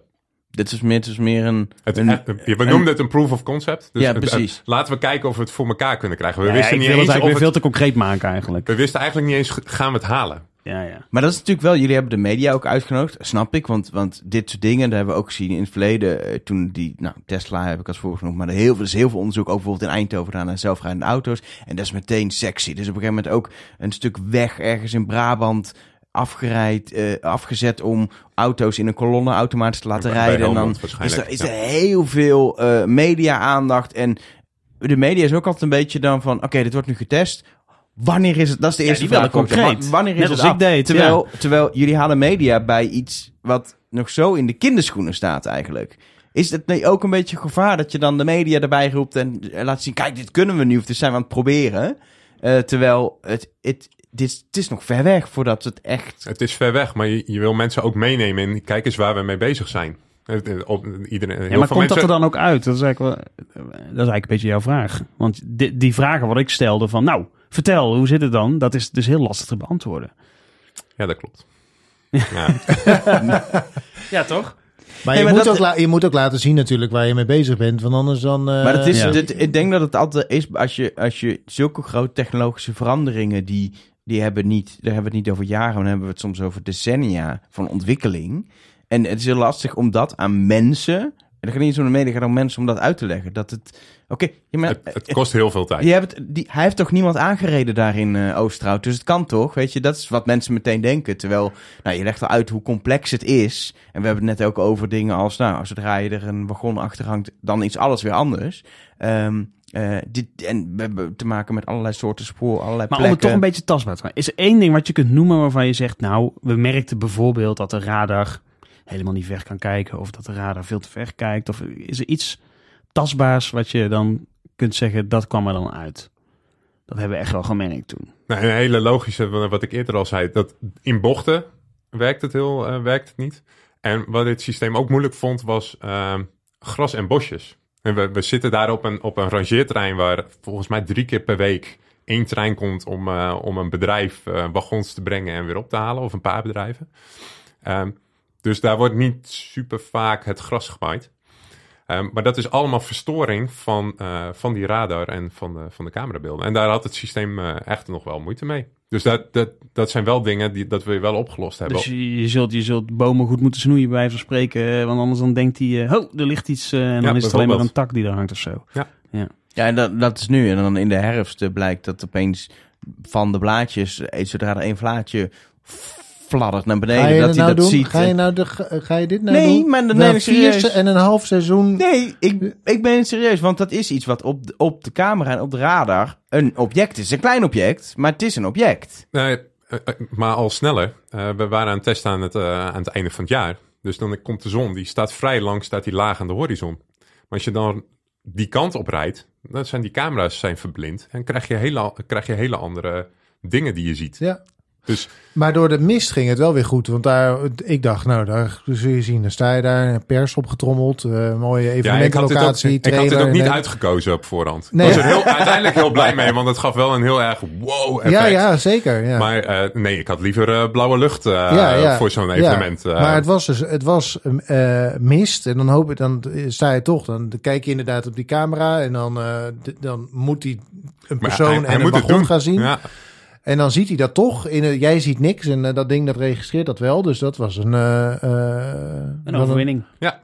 Dit is meer, het is meer een... Het, een- we noemden het een proof of concept. Dus Ja, precies. het- laten we kijken of we het voor elkaar kunnen krijgen. We Ja, wisten ik niet wil het eens eigenlijk of weer veel het, te concreet maken eigenlijk. we wisten eigenlijk niet eens gaan we het halen. Ja, ja. Maar dat is natuurlijk wel, jullie hebben de media ook uitgenodigd, snap ik. Want, want dit soort dingen, dat hebben we ook gezien in het verleden. eh, toen die, nou, Tesla heb ik als voorbeeld genoemd. Maar er, heel, veel- er is heel veel onderzoek, ook bijvoorbeeld in Eindhoven gedaan naar zelfrijdende auto's. En dat is meteen sexy. Dus op een gegeven moment ook een stuk weg ergens in Brabant afgerijd, eh, afgezet om auto's in een kolonne automatisch te laten rijden. En dan is er, is ja. er heel veel eh, media-aandacht. En de media is ook altijd een beetje dan van, oké, dit wordt nu getest. Wanneer is het? Dat is de Ja, eerste willen vraag. concreet. Wa- Wanneer is Net het als ik deed, Terwijl, terwijl jullie halen media bij iets wat nog zo in de kinderschoenen staat eigenlijk. Is het ook een beetje gevaar dat je dan de media erbij roept en laat zien, kijk, dit kunnen we nu, of dit zijn we aan het proberen. Eh, terwijl het, het, dit, het is nog ver weg voordat het echt... Het is ver weg, maar je, je wil mensen ook meenemen in kijk eens waar we mee bezig zijn. Op, iedereen, heel Ja, maar veel komt dat er dan ook uit? Dat is eigenlijk, wel, dat is eigenlijk een beetje jouw vraag. Want die, die vragen wat ik stelde van, nou, vertel, hoe zit het dan? Dat is dus heel lastig te beantwoorden. Ja, dat klopt. Ja. Ja, toch? Maar, Nee, je, maar moet dat- ook je moet ook laten zien natuurlijk waar je mee bezig bent. Want anders dan... eh, Maar het is, ja. dit, ik denk dat het altijd is, als je, als je zulke grote technologische veranderingen, die, die hebben niet, daar hebben we het niet over jaren, maar dan hebben we het soms over decennia van ontwikkeling. En het is heel lastig om dat aan mensen En dat gaat niet eens om de media, het gaat om mensen om dat uit te leggen. Dat het, oké, ja, maar, Het, het kost heel veel tijd. je hebt die, hij heeft toch niemand aangereden daar in Oosterhout, dus het kan toch, weet je, dat is wat mensen meteen denken. Terwijl, nou, je legt al uit hoe complex het is. En we hebben het net ook over dingen als, nou, zodra je er een wagon achter hangt, dan is alles weer anders. Ehm, eh, dit, en we hebben te maken met allerlei soorten spoor, allerlei Maar om het plekken. toch een beetje tastbaar te maken. Is er één ding wat je kunt noemen waarvan je zegt... nou, we merkten bijvoorbeeld dat de radar helemaal niet ver kan kijken... of dat de radar veel te ver kijkt. Of is er iets tastbaars wat je dan kunt zeggen... dat kwam er dan uit? Dat hebben we echt wel gemerkt toen. Nou, een hele logische, wa- wat ik eerder al zei, dat in bochten werkt het, heel, eh, werkt het niet. En wat dit systeem ook moeilijk vond, was ehm, gras en bosjes. En we, zitten daar op een, op een rangeerterrein waar volgens mij drie keer per week één trein komt om, eh, om een bedrijf eh, wagons te brengen en weer op te halen, of een paar bedrijven. Ehm, dus daar wordt niet super vaak het gras gemaaid. Ehm, maar dat is allemaal verstoring van, eh, van die radar en van de, van de camerabeelden. En daar had het systeem echt nog wel moeite mee. Dus dat, dat, dat zijn wel dingen die dat we wel opgelost hebben. Dus je, je, zult, je zult bomen goed moeten snoeien bij wijze van spreken... eh, want anders dan denkt hij... oh, er ligt iets... eh, en dan is het alleen maar een tak die er hangt of zo. Ja, en dat, dat is nu. En dan in de herfst blijkt dat opeens van de blaadjes, zodra er één vlaatje fladdert naar Ga beneden, je, dat dat hij nou dat doen? ziet. Ga je, En- nou de, ga je dit nou Nee, doen? maar dan neem ik serieus. en een half seizoen... Nee, ik, ik ben serieus, want dat is iets wat op de, op de camera en op de radar een object is. Een klein object, maar het is een object. Nee, eh, eh, maar al sneller. Eh, we waren aan het testen aan het, eh, aan het einde van het jaar. Dus dan komt de zon, die staat vrij lang, staat die laag aan de horizon. Maar als je dan die kant op rijdt, dan zijn die camera's zijn verblind. En krijg je hele, krijg je hele andere dingen die je ziet. Ja. Dus Maar door de mist ging het wel weer goed. Want daar, ik dacht, nou, daar zul je zien. Dan sta je daar, pers opgetrommeld. eh mooie ja, ik had, dit ook, evenementenlocatie. ik had dit trailer, ook niet en- uitgekozen op voorhand. Nee. Ik was er heel, uiteindelijk heel blij mee, want het gaf wel een heel erg wow effect. Ja, ja, zeker. Ja. Maar eh, nee, ik had liever eh, blauwe lucht Ja, voor zo'n evenement. maar het was dus, het was eh, mist. En dan hoop ik, dan sta je toch, dan kijk je inderdaad op die camera. En dan, dan moet die een persoon hij- en hij een het wagon gaan zien. Ja. En dan ziet hij dat toch. In, het- jij ziet niks en eh, dat ding dat registreert dat wel. Dus dat was een... eh, eh, Een overwinning. Ja,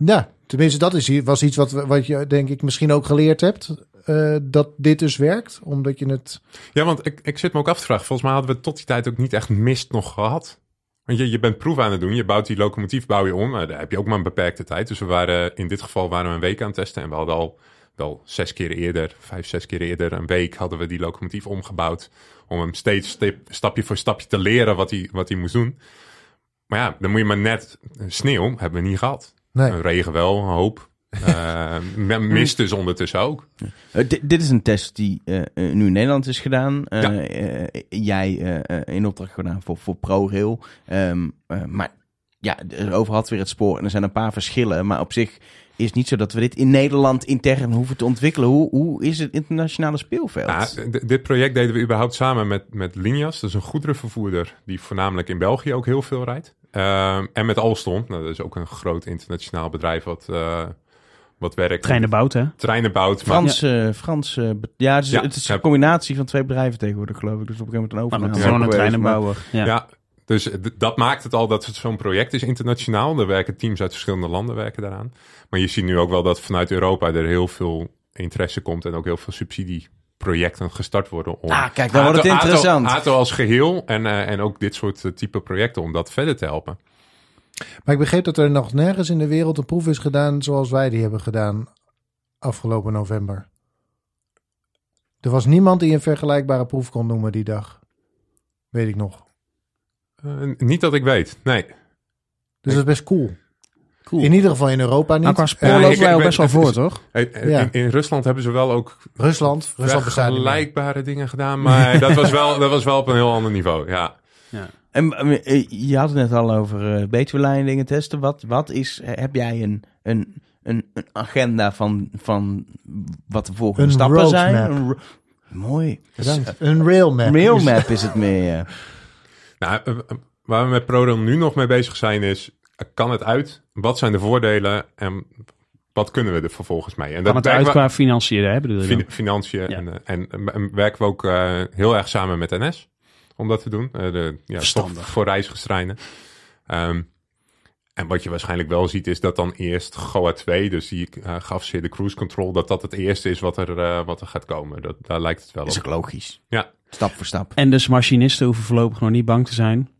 tenminste dat is, was iets wat, wat je denk ik misschien ook geleerd hebt. eh, dat dit dus werkt, omdat je het... Ja, want ik, ik zit me ook af te vragen. Volgens mij hadden we tot die tijd ook niet echt mist nog gehad. Want je, je bent proef aan het doen. Je bouwt die locomotief bouw je om. Maar daar heb je ook maar een beperkte tijd. Dus we waren, in dit geval waren we een week aan het testen. En we hadden al wel zes keer eerder, vijf, zes keer eerder, een week hadden we die locomotief omgebouwd. Om hem steeds stip- stapje voor stapje te leren wat hij, wat hij moest doen. Maar ja, dan moet je maar net sneeuw hebben we niet gehad. Nee. Een regen wel, een hoop. Eh, mist dus ondertussen ook. Eh, di- dit is een test die eh, eh, nu in Nederland is gedaan. Eh, Ja. eh, jij eh, eh, in opdracht gedaan voor, voor ProRail. Eh, maar ja, er overal had weer het spoor en er zijn een paar verschillen. Maar op zich is niet zo dat we dit in Nederland intern hoeven te ontwikkelen. Hoe, hoe is het internationale speelveld? Ja, d- dit project deden we überhaupt samen met, met Linias. Dat is een goederenvervoerder die voornamelijk in België ook heel veel rijdt. Ehm, en met Alstom. Nou, dat is ook een groot internationaal bedrijf wat, eh, wat werkt. Treinen bouwt, hè? Treinen bouwt. Maar, Frans, eh, Frans eh, ja, het is, Ja, het is ja. een combinatie van twee bedrijven tegenwoordig, geloof ik. Dus op een gegeven moment een Maar dat overname. is gewoon een maar- treinenbouwer. Ja. Dus dat maakt het al dat het zo'n project is internationaal. Er werken teams uit verschillende landen werken daaraan. Maar je ziet nu ook wel dat vanuit Europa er heel veel interesse komt. En ook heel veel subsidieprojecten gestart worden. Om Ah, kijk, dan wordt het ATO interessant. ATO als geheel en, eh, en ook dit soort eh, type projecten om dat verder te helpen. Maar ik begreep dat er nog nergens in de wereld een proef is gedaan zoals wij die hebben gedaan afgelopen november. Er was niemand die een vergelijkbare proef kon noemen die dag. Weet ik nog. Eh, niet dat ik weet, nee. Dus dat is best cool. Cool. In ieder geval in Europa niet. Nou, qua spoor Ja, Eh, lopen ik- wij al best wel voor, is- toch? Ja. In, in Rusland hebben ze wel ook Rusland. Rusland vergelijkbare dingen gedaan, maar dat was, wel, dat was wel op een heel ander niveau. Ja. En eh, je had het net al over eh Betuwelijn dingen testen. Wat, wat is, heb jij een, een, een, een agenda van, van wat de volgende Een stappen roadmap. zijn? Een ro- Mooi. Bedankt. Een railmap. Mailmap is het meer. Nou, eh, eh, waar we met ProRail nu nog mee bezig zijn is, eh, kan het uit? Wat zijn de voordelen en wat kunnen we er vervolgens mee? En Kan het uit we- qua financiën, hè, bedoel je fin- financiën Ja. en, en, en werken we ook heel erg samen met NS om dat te doen. Eh, de, ja, voor reisgestreinen. En wat je waarschijnlijk wel ziet is dat dan eerst GOA 2, dus die uh, geavanceerde cruise control, dat dat het eerste is wat er, uh, wat er gaat komen. Dat, daar lijkt het wel Dat is op. ook logisch. Ja. Stap voor stap. En dus machinisten hoeven voorlopig nog niet bang te zijn.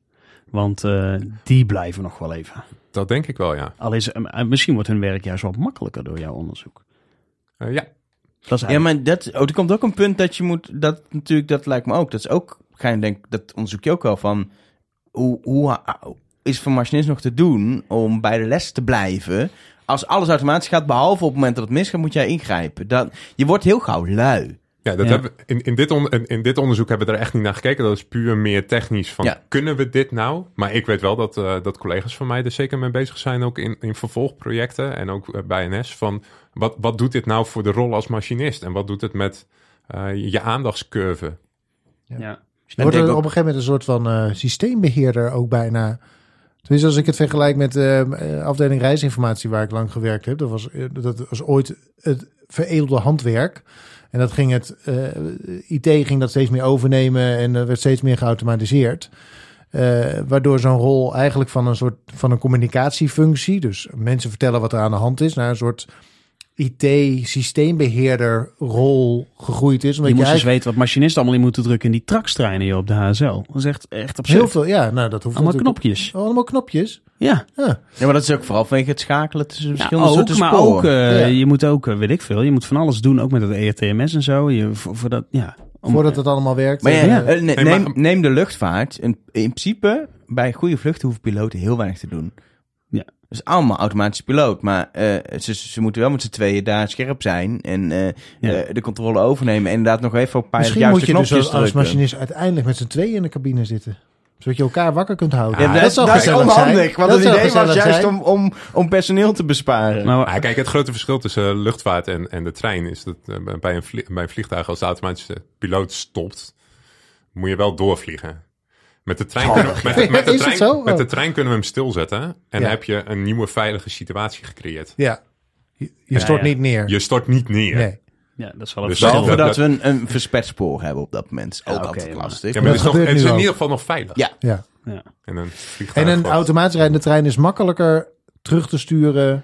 Want eh, die blijven nog wel even. Dat denk ik wel, ja. Al is, eh, misschien wordt hun werk juist wat makkelijker door jouw onderzoek. Uh, ja. Dat is Ja, maar dat, oh, er komt ook een punt dat je moet, dat natuurlijk, dat lijkt me ook. Dat is ook, ga je denk, dat onderzoek je ook al van, hoe, hoe is voor machinist nog te doen om bij de les te blijven? Als alles automatisch gaat, behalve op het moment dat het misgaat, moet jij ingrijpen. Dat, je wordt heel gauw lui. Ja, dat Ja. Hebben, we- in, in, dit on, in, in dit onderzoek hebben we er echt niet naar gekeken. Dat is puur meer technisch van, Ja. kunnen we dit nou? Maar ik weet wel dat, eh, dat collega's van mij er zeker mee bezig zijn, ook in, in vervolgprojecten en ook eh, bij NS, van wat, wat doet dit nou voor de rol als machinist? En wat doet het met eh, je aandachtscurve? ja. Er wordt er op een gegeven moment een soort van eh, systeembeheerder ook bijna. Tenminste, als ik het vergelijk met de eh, afdeling reisinformatie waar ik lang gewerkt heb. Dat was, eh, dat was ooit het veredelde handwerk. En dat ging het, eh, IT ging dat steeds meer overnemen en er werd steeds meer geautomatiseerd. Waardoor zo'n rol eigenlijk van een soort van een communicatiefunctie, dus mensen vertellen wat er aan de hand is, naar een soort IT-systeembeheerder rol gegroeid is. Omdat Je je, moest eens eigenlijk weten wat machinisten allemaal in moeten drukken in die trakstreinen hier op de HSL. Dat is echt, echt absurd. heel veel, ja, nou dat hoeft Allemaal natuurlijk- knopjes. Oh, allemaal knopjes. Ja, Ja. Ja, maar dat is ook vooral vanwege het schakelen tussen ja verschillende ook, soorten maar ook, eh, Ja. je moet ook, eh, weet ik veel, je moet van alles doen, ook met het ERTMS en zo. Je, voor, voor dat, ja. Om- Voordat het allemaal werkt. Maar ja, Eh, Ja. neem, maar- neem de luchtvaart. In, in principe, bij goede vluchten hoeven piloten heel weinig te doen. Ja. Dus allemaal automatisch piloot. Maar eh, ze, ze moeten wel met z'n tweeën daar scherp zijn. En eh, Ja. eh, de controle overnemen. En inderdaad nog even op een paar Misschien juiste moet je dus als, als machinist uiteindelijk met z'n tweeën in de cabine zitten. Zodat je elkaar wakker kunt houden. Ja, dat, dat is onhandig. zijn. Want Dat het idee was juist zijn. om, om, om personeel te besparen. Maar, Ah, kijk, het grote verschil tussen luchtvaart en, en de trein is dat bij, een vlie- bij een vliegtuig, als de automatische piloot stopt, moet je wel doorvliegen. Met de trein, kunnen, we- met, de- met, de Is het trein, zo? met de Oh. trein kunnen we hem stilzetten. En Ja. heb je een nieuwe veilige situatie gecreëerd. Ja. Je, stort ja. niet neer. Je stort niet neer. Nee. ja, dat is wel een Dus verschil. Behalve dat- dat, dat- we een, een versperd spoor hebben op dat moment. Ook altijd maar- lastig. Ja, maar het is, Dat nog, het is in ieder geval nog veilig. Ja. Ja. Ja. En een. En een automatisch rijdende trein is makkelijker terug te sturen.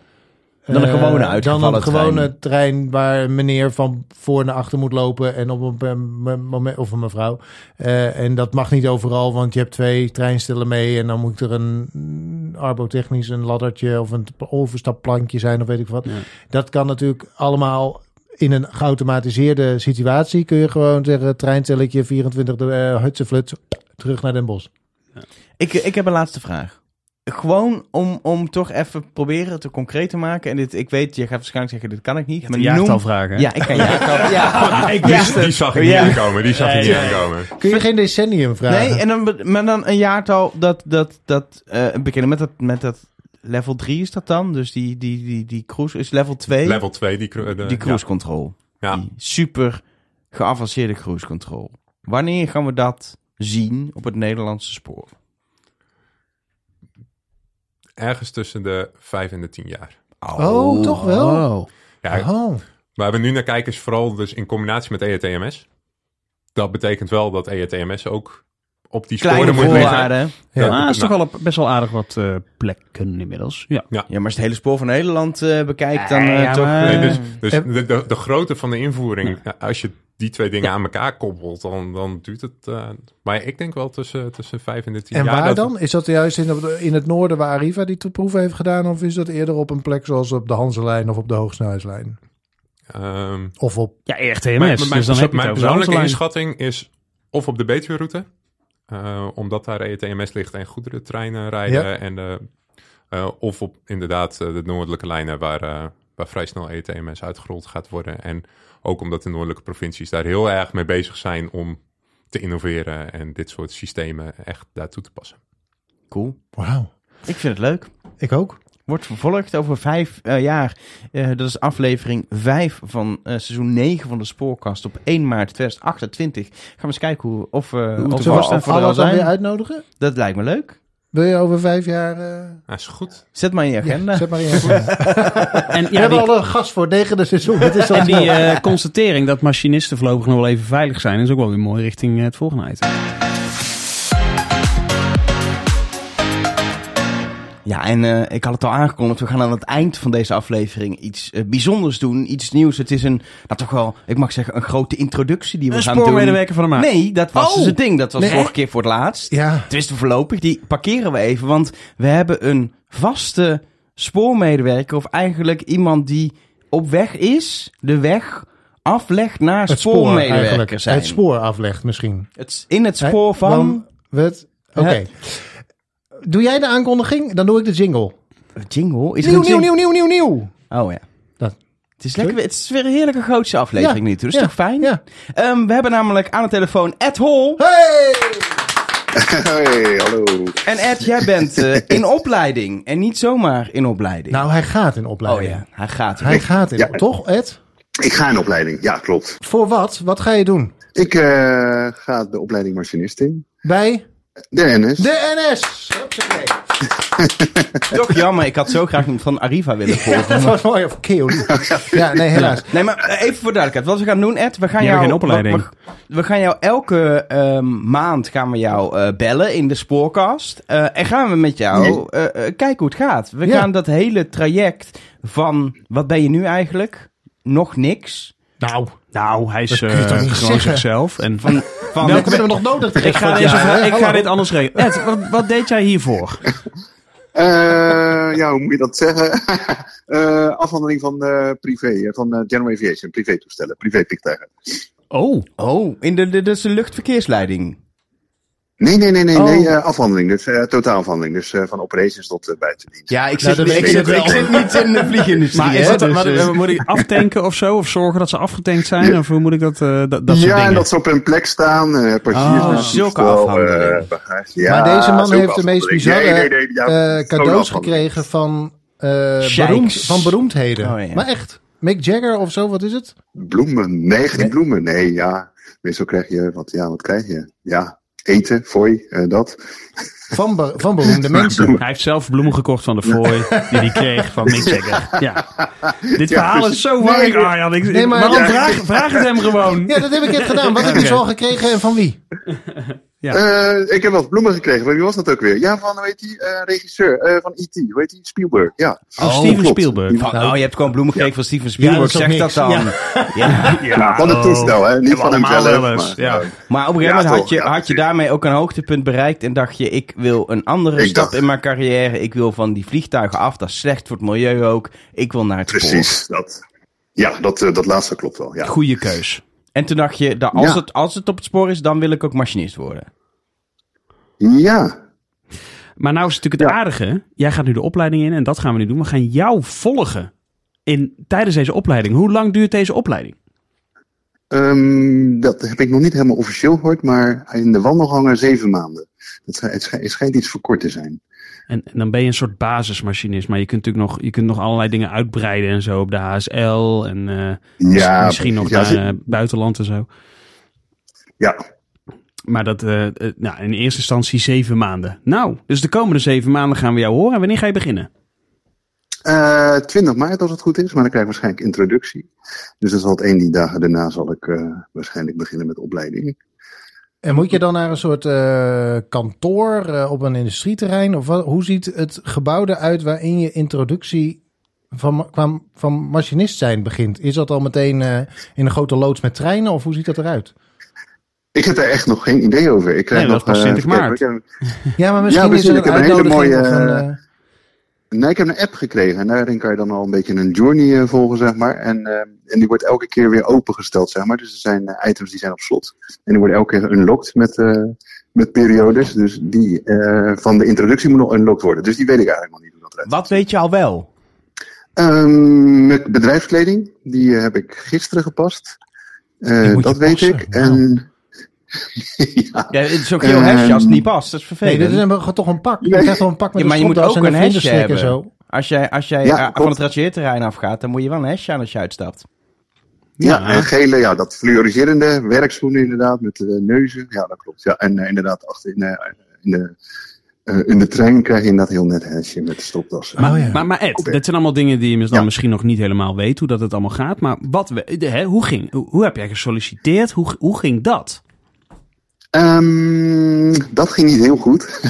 Dan een eh, gewone Dan uitgevallen een gewone trein. trein. waar een meneer van voor naar achter moet lopen. En op een moment, of een mevrouw. Eh, en dat mag niet overal, want je hebt twee treinstellen mee. En dan moet er een arbotechnisch een laddertje of een overstapplankje zijn of weet ik wat. Ja. Dat kan natuurlijk allemaal in een geautomatiseerde situatie. Kun je gewoon zeggen, treinstelletje 24 de uh, terug naar Den Bosch. Ik, ik heb een laatste vraag. Gewoon om, om toch even proberen te concreet te maken. En dit, ik weet, je gaat waarschijnlijk zeggen, dit kan ik niet. Je maar hebt een jaartal noem- vragen. hè? Ja, ik kan jaartal. ja, ik Die, wist die zag ik Ja. niet aankomen. Die zag ik niet aankomen. Kun je geen decennium vragen? Nee, en dan, maar dan een jaartal dat, dat, dat eh beginnen met dat, met dat level 3 is dat dan? Dus die, die, die, die cruise is level 2. Level 2, die, de, die cruise control. Ja. Die super geavanceerde cruise control. Wanneer gaan we dat zien op het Nederlandse spoor? Ergens tussen de 5 en de 10 jaar. Oh, toch wel? Oh. Ja, Oh. Waar we nu naar kijken is vooral dus in combinatie met ERTMS. Dat betekent wel dat ERTMS ook op die Kleine sporen moet liggen. voorwaarden. Ja. Dat- Ah, is toch nou, wel op- best wel aardig wat eh, plekken inmiddels. Ja. Ja, maar als je het hele spoor van Nederland eh, bekijkt, dan eh, ja, toch... maar- eh, nee, dus dus de, de, de grootte van de invoering, ja, als je die twee dingen aan elkaar koppelt, dan, dan duurt het. eh, maar ik denk wel tussen, tussen 5 en de 10 En jaar. waar dat- dan? Is dat juist in, de- in het noorden waar Arriva die proef heeft gedaan? Of is dat eerder op een plek zoals op de Hanselijn of op de Hoogsnelheidslijn? Ehm, Of op... Ja, mijn ERTMS. mijn, dus dan heb mijn persoonlijke Hanselijn. inschatting is of op de Betuwe-route, eh, omdat daar ETMS ligt en goederentreinen rijden. Ja. En, eh, of op inderdaad de noordelijke lijnen waar, eh, waar vrij snel ETMS uitgerold gaat worden. En ook omdat de noordelijke provincies daar heel erg mee bezig zijn om te innoveren en dit soort systemen echt daartoe te passen. Cool. Wauw. Ik vind het leuk. Ik ook. Wordt vervolgd over vijf eh, jaar. Eh, dat is aflevering vijf van eh, seizoen 9 van de Spoorkast op 1 maart 2028. Gaan we eens kijken hoe, of, eh, of, Zullen we- we of we er al zijn. uitnodigen? Dat lijkt me leuk. Wil je over vijf jaar... eh, Dat is goed. Zet maar in je agenda. Ja, zet maar in je agenda. En, We ja, hebben die, al een gast voor negende seizoen. Het is al en die eh, constatering dat machinisten voorlopig nog wel even veilig zijn, is ook wel weer mooi richting eh, het volgende item. Ja, en eh, ik had het al aangekondigd. We gaan aan het eind van deze aflevering iets eh, bijzonders doen. Iets nieuws. Het is een, nou toch wel, ik mag zeggen, een grote introductie die we Een gaan doen. spoormedewerker van de maand. Nee, dat was Oh. dus het ding. Dat was Nee. vorige keer voor het laatst. Ja. Tenminste voorlopig. Die parkeren we even. Want we hebben een vaste spoormedewerker. Of eigenlijk iemand die op weg is. De weg aflegt naar Het spoor zijn. Het spoor aflegt misschien. Het- in het spoor van... Oké. Doe jij de aankondiging? Dan doe ik de jingle. Jingle? Is Nieuw, een nieuw, nieuw, nieuw, nieuw, nieuw. Oh ja. Dat. Het is, lekker, het is weer een heerlijke grootste aflevering Ja, nu. toe. Dat is ja, toch fijn? ja. Ehm, we hebben namelijk aan de telefoon Ed Hol. Hey! Hey, hallo. En Ed, jij bent eh, in opleiding. En niet zomaar in opleiding. Nou, hij gaat in oh opleiding. ja, hij gaat. Hij gaat in, Ja. toch Ed? Ik ga in opleiding, ja klopt. Voor wat? Wat ga je doen? Ik eh, ga de opleiding machinist in. Bij De NS. de NS. Toch jammer, ik had zo graag van Arriva willen volgen. Dat was mooi. Of Keoli. Ja, nee, helaas. Nee, maar eh, even voor duidelijkheid. Wat we gaan doen, Ed, we gaan jou... geen opleiding. We, gaan jou elke ehm, maand gaan we jou eh, bellen in de spoorkast. Eh, en gaan we met jou kijken hoe het gaat. We Ja. gaan dat hele traject van... Wat ben je nu eigenlijk? Nog niks. Nou, Nou, hij is eh, niet gewoon zichzelf. En Van, van welke hebben we nog nodig? ik ga, deze ik ga dit anders regelen. Ed, wat, wat deed jij hiervoor? Eh, ja, hoe moet je dat zeggen? Eh, afhandeling van eh, privé, van eh, General Aviation, privé toestellen, privé vliegtuigen. Oh, Oh, in de, de, dus de luchtverkeersleiding. Nee, nee, nee, nee, Oh. nee eh, afhandeling, dus eh, totaalafhandeling. Dus eh, van operations tot buitendienst. Ja, ik Nou, zit, dat ik, zit, ik zit niet in de vliegindustrie. maar is hè, dat, dus, moet ik aftanken of zo? Of zorgen dat ze afgetankt zijn? Of hoe moet ik dat, dat, soort ja, dingen? en dat ze op hun plek staan, eh passagiers Oh, zulke toestel, afhandeling. bagage. Ja, Maar deze man heeft de meest bizarre Nee, nee, nee, ja, eh, zo'n cadeaus gekregen van, eh, beroemd, van beroemdheden. Oh, ja. Maar echt, Mick Jagger of zo, wat is het? Bloemen, nee, geen Nee. bloemen. Nee, ja. Meestal krijg je, wat, ja, wat krijg je? Ja, eten, fooi, eh, dat. Van, be- van beroemde mensen. Hij heeft zelf bloemen gekocht van de fooi die hij kreeg van Mick Jagger. Ja. Dit Ja, verhaal is zo warrig, Nee, Arjan. Ik, Nee, maar- waarom Ja. vraag, vraag het hem gewoon? Ja, dat heb ik net gedaan. Wat heb je zo al gekregen en van wie? Ja. Eh, ik heb wat bloemen gekregen. Wie was dat ook weer? Ja, van, hoe heet die, eh, regisseur eh, van E.T. Hoe heet die? Spielberg, ja. Oh, Steven klopt. Spielberg. van, oh, je hebt gewoon bloemen gekregen van Steven Ja, Spielberg. dat zeg dat dan. Ja. Ja, van het toestel, hè. Niet van hemzelf. maar, ja. Maar op een gegeven Ja, moment had je, ja, had je daarmee ook een hoogtepunt bereikt en dacht je, ik wil een andere Ik stap dacht- in mijn carrière. Ik wil van die vliegtuigen af, dat is slecht voor het milieu ook. Ik wil naar het spoor. precies, dat. Ja, dat, eh, dat laatste klopt wel, ja. Goeie keus. En toen dacht je, dat als, Ja. het, als het op het spoor is, dan wil ik ook machinist worden. Ja, Maar nou is het natuurlijk het Ja. aardige. Jij gaat nu de opleiding in en dat gaan we nu doen. We gaan jou volgen in, tijdens deze opleiding. Hoe lang duurt deze opleiding? Ehm, dat heb ik nog niet helemaal officieel gehoord, maar in de wandelgangen zeven maanden. Het, schijnt, het schijnt iets voor kort te zijn. En, en dan ben je een soort basismachinist. Maar je kunt natuurlijk nog, je kunt nog allerlei dingen uitbreiden en zo op de HSL. En eh, Ja, misschien nog precies. naar Ja, eh, buitenland en zo. Ja, Maar dat, eh, nou, in eerste instantie zeven maanden. Nou, dus de komende zeven maanden gaan we jou horen. En wanneer ga je beginnen? Eh 20 maart als het goed is, maar dan krijg ik waarschijnlijk introductie. Dus dat zal het een die dagen daarna zal ik waarschijnlijk beginnen met opleiding. En moet je dan naar een soort eh, kantoor eh, op een industrieterrein? Of wat, hoe ziet het gebouw eruit waarin je introductie van, kwam, van machinist zijn begint? Is dat al meteen eh, in een grote loods met treinen of hoe ziet dat eruit? Ik heb daar echt nog geen idee over. Ik krijg Nee, dat nog, is pas eh, 20 even maart. Ja, maar misschien precies. is er Ik een heb een hele mooie, Nee, ik heb een app gekregen en daarin kan je dan al een beetje een journey eh, volgen, zeg maar. En, eh, en die wordt elke keer weer opengesteld, zeg maar. Dus er zijn eh, items die zijn op slot. En die worden elke keer unlocked met, met periodes. Dus die van de introductie moet nog unlocked worden. Dus die weet ik eigenlijk nog niet hoe dat eruit Wat weet je al wel? Met bedrijfskleding, die heb ik gisteren gepast. Dat weet passen, ik. En ja, Ja, het is ook heel hesje als het niet past. Dat is Nee, vervelend. dit is een, toch een pak. Je Nee. krijgt wel een pak met Ja, maar je moet ook en een hesje hebben. zo. Als jij, als jij Ja, eh, van het rangeerterrein afgaat, dan moet je wel een hesje aan als je uitstapt. ja, en gele, ja, dat fluoriserende werkschoenen inderdaad, met eh, neuzen. Ja, dat klopt. Ja, en eh, inderdaad, achter in, in, de, eh, in de trein krijg je inderdaad heel net hesje met de stropdassen. Maar, Oh ja. maar, maar Ed, Oké. dit zijn allemaal dingen die je dan Ja. misschien nog niet helemaal weet hoe dat het allemaal gaat. Maar wat, we- de, hè, hoe, ging, hoe, hoe heb jij gesolliciteerd? Hoe, hoe ging dat? Ehm, dat ging niet heel goed.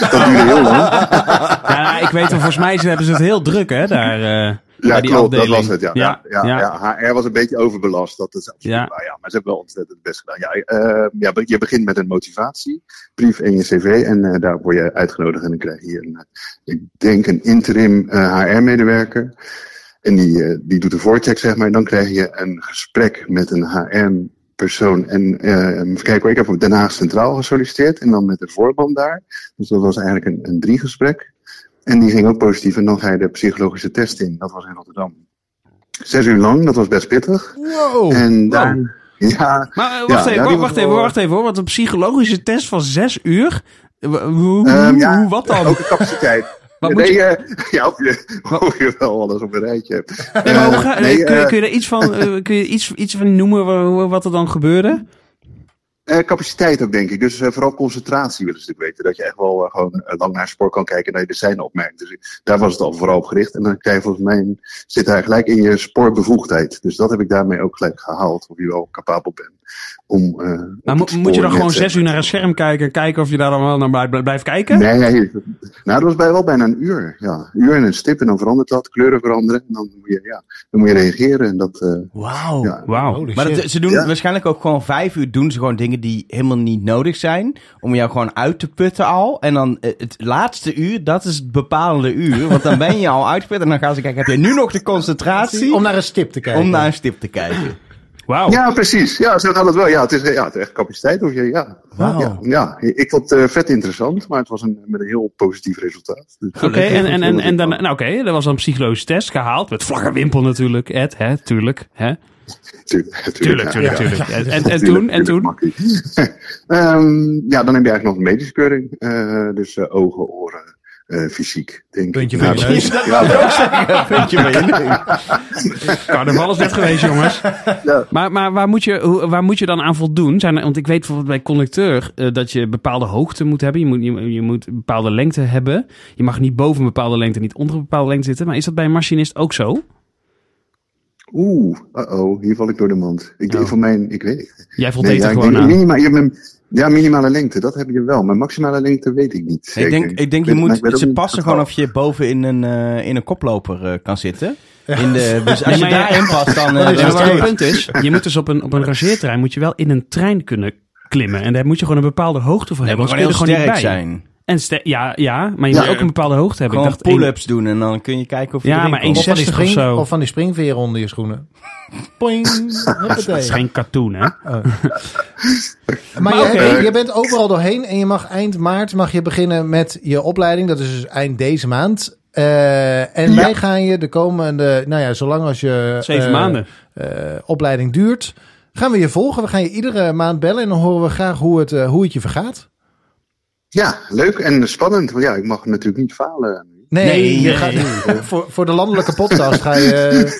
dat duurde heel lang. Ja, ik weet wel, volgens mij hebben ze het heel druk, hè, daar. eh, Ja, die klopt, dat was het. Ja. Ja, ja, ja. HR was een beetje overbelast. Dat is Ja. waar, ja. Maar ze hebben wel ontzettend het best gedaan. Ja, eh, ja, je begint met een motivatiebrief en je cv. En eh, daar word je uitgenodigd. En dan krijg je een, eh, ik denk een interim HR-medewerker. En die, die doet de voorcheck, zeg maar. En dan krijg je een gesprek met een HR-persoon. En eh, even kijken, hoor, ik heb op Den Haag Centraal gesolliciteerd. En dan met de voorman daar. Dus dat was eigenlijk een, een driegesprek. En die ging ook positief. En dan ga je de psychologische test in. Dat was in Rotterdam. Zes uur lang, dat was best pittig. Wow. en daar, ja, Maar eh, wacht, Ja, even, ja, wacht, even, wacht even hoor. Want een psychologische test van zes uur. Eh, Hoe, hoe, Ehm, hoe- ja, hoe- wat dan? ook de capaciteit. Wat nee, je- eh, ja, of je, of je wel alles op een rijtje hebt. Nee, maar hoe Eh, ga- nee, kun, je- eh, kun je er iets van, kun je iets, iets van noemen wa- wat er dan gebeurde? Capaciteit ook, denk ik. Dus vooral concentratie willen ze natuurlijk weten. Dat je echt wel gewoon lang naar sport kan kijken en dat je de scène opmerkt. Dus daar was het al vooral op gericht. En dan krijg je volgens mij, zit daar gelijk in je sportbevoegdheid. Dus dat heb ik daarmee ook gelijk gehaald. Of je wel capabel bent om... eh, Maar mo- moet je dan gewoon zes uur naar een scherm kijken en kijken of je daar dan wel naar blij- blijft kijken? Nee, nee. Nou, dat was bij wel bijna een uur. Ja, een uur en een stip en dan verandert dat, kleuren veranderen. En dan moet je, ja, dan moet je reageren. En dat, eh, Wauw. ja. Holy Maar dat, ze doen Ja. waarschijnlijk ook gewoon vijf uur doen ze gewoon dingen die helemaal niet nodig zijn. Om jou gewoon uit te putten al. En dan eh, het laatste uur, dat is het bepalende uur. Want dan ben je al uitgeput en dan gaan ze kijken, heb je nu nog de concentratie Om naar een stip te kijken. om naar een stip te kijken? Wauw. Ja, precies. Ja, zo gaat het wel. Ja, het is, ja, het is echt capaciteit. Of je, ja. Ja, ja, ik vond het eh, vet interessant, maar het was een, met een heel positief resultaat. Dus- Oké, en, en, en, en dan, nou oké, dat was dan een psychologische test gehaald. Met vlakke wimpel natuurlijk, Ed, hè, tuurlijk. Hè? Tuurlijk, Tuurlijk, tuurlijk, ja. tuurlijk. En, en, toen, en toen? Ehm, ja, dan heb je eigenlijk nog een medische keuring. Eh, dus eh, ogen, oren, eh, fysiek, denk Puntje ik. van je Nou, neus. Ja, Puntje van je neus. Carnaval is net geweest, jongens. Ja. Maar, maar waar, moet je, hoe- waar moet je dan aan voldoen? Zijn er, want ik weet bijvoorbeeld bij conducteur eh, dat je bepaalde hoogte moet hebben. Je moet, je, je moet een bepaalde lengte hebben. Je mag niet boven een bepaalde lengte, niet onder een bepaalde lengte zitten. Maar is dat bij een machinist ook zo? Oeh, uh-oh, hier val ik door de mand. Ik denk Oh. van mijn, ik weet het. Jij voldeed Nee, ja, er ik gewoon denk, aan. hebt een- ja, minimale lengte, dat heb je wel. Maar maximale lengte weet ik niet. Ik zeker. denk, ik denk je ik moet, ze passen gewoon of je boven in een, eh, in een koploper eh, kan zitten. In de, dus als je maar ja- daarin past, dan... Dan eh, is het punt is, je moet dus op een, op een rangeerterrein moet je wel in een trein kunnen klimmen. En daar moet je gewoon een bepaalde hoogte voor hebben. moet anders gewoon kun je er sterk gewoon niet bij. zijn. En ste- ja, ja, maar je Ja. moet ook een bepaalde hoogte hebben. Gewoon ik dacht één- pull-ups doen en dan kun je kijken of je Ja, maar. Of van, die 60 of spring, zo. of van die springveren onder je schoenen. Poing. Dat is geen cartoon, hè? Maar, Maar je, oké. je bent overal doorheen en je mag eind maart mag je beginnen met je opleiding. Dat is dus eind deze maand. Eh, en wij gaan je de komende, nou ja, zolang als je Zeven eh, maanden. eh, opleiding duurt, gaan we je volgen. We gaan je iedere maand bellen en dan horen we graag hoe het, hoe het je vergaat. Ja, leuk en spannend. Ja, ik mag natuurlijk niet falen. Nee, Nee, je nee. gaat, voor, voor de landelijke podcast ga je.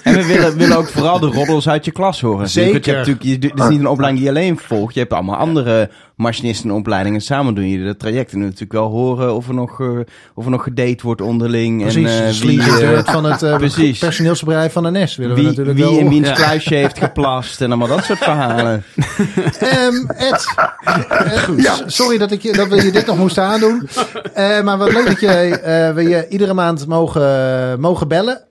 En we willen, willen ook vooral de roddels uit je klas horen. natuurlijk. Want Je hebt Zeker. natuurlijk, je, het is niet een opleiding die je alleen volgt. Je hebt allemaal andere machinistenopleidingen. Samen doen jullie dat traject. En natuurlijk wel horen of er nog, eh, of er nog gedate wordt onderling. Precies, en, eh, Sleazy wie, eh, van het eh, precies. personeelsbedrijf van de NS willen we wie, natuurlijk wie wel. in wiens Ja. kluisje heeft geplast. En allemaal dat soort verhalen. Ehm, Ed, eh, Ja. sorry dat, ik je, dat we je dit nog moesten aandoen. Eh, maar wat leuk dat je, eh, we je iedere maand mogen, mogen bellen.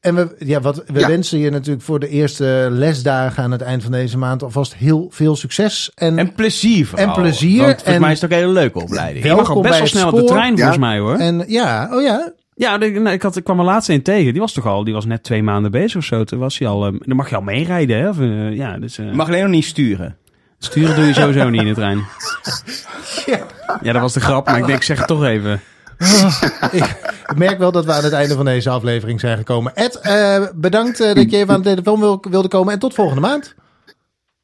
En we, ja, wat, we Ja. wensen je natuurlijk voor de eerste lesdagen aan het eind van deze maand alvast heel veel succes. En, En plezier vooral. En plezier. Want volgens En- mij is het ook een hele leuke opleiding. Je mag best bij wel snel op de trein, volgens Ja. mij, hoor. en ja, oh ja. Ja, de- ik, had, ik kwam er laatst een tegen. Die was toch al, die was net twee maanden bezig of zo. Toen was hij al, eh, dan mag je al meerijden, hè? Of, eh, ja, dus, eh, Je mag alleen nog niet sturen. sturen doe je sowieso niet in de trein. Ja, dat was de grap, maar ik denk, ik zeg het toch even. Ik merk wel dat we aan het einde van deze aflevering zijn gekomen. Ed, eh, bedankt eh, dat je even aan de telefoon wil- wilde komen. En tot volgende maand.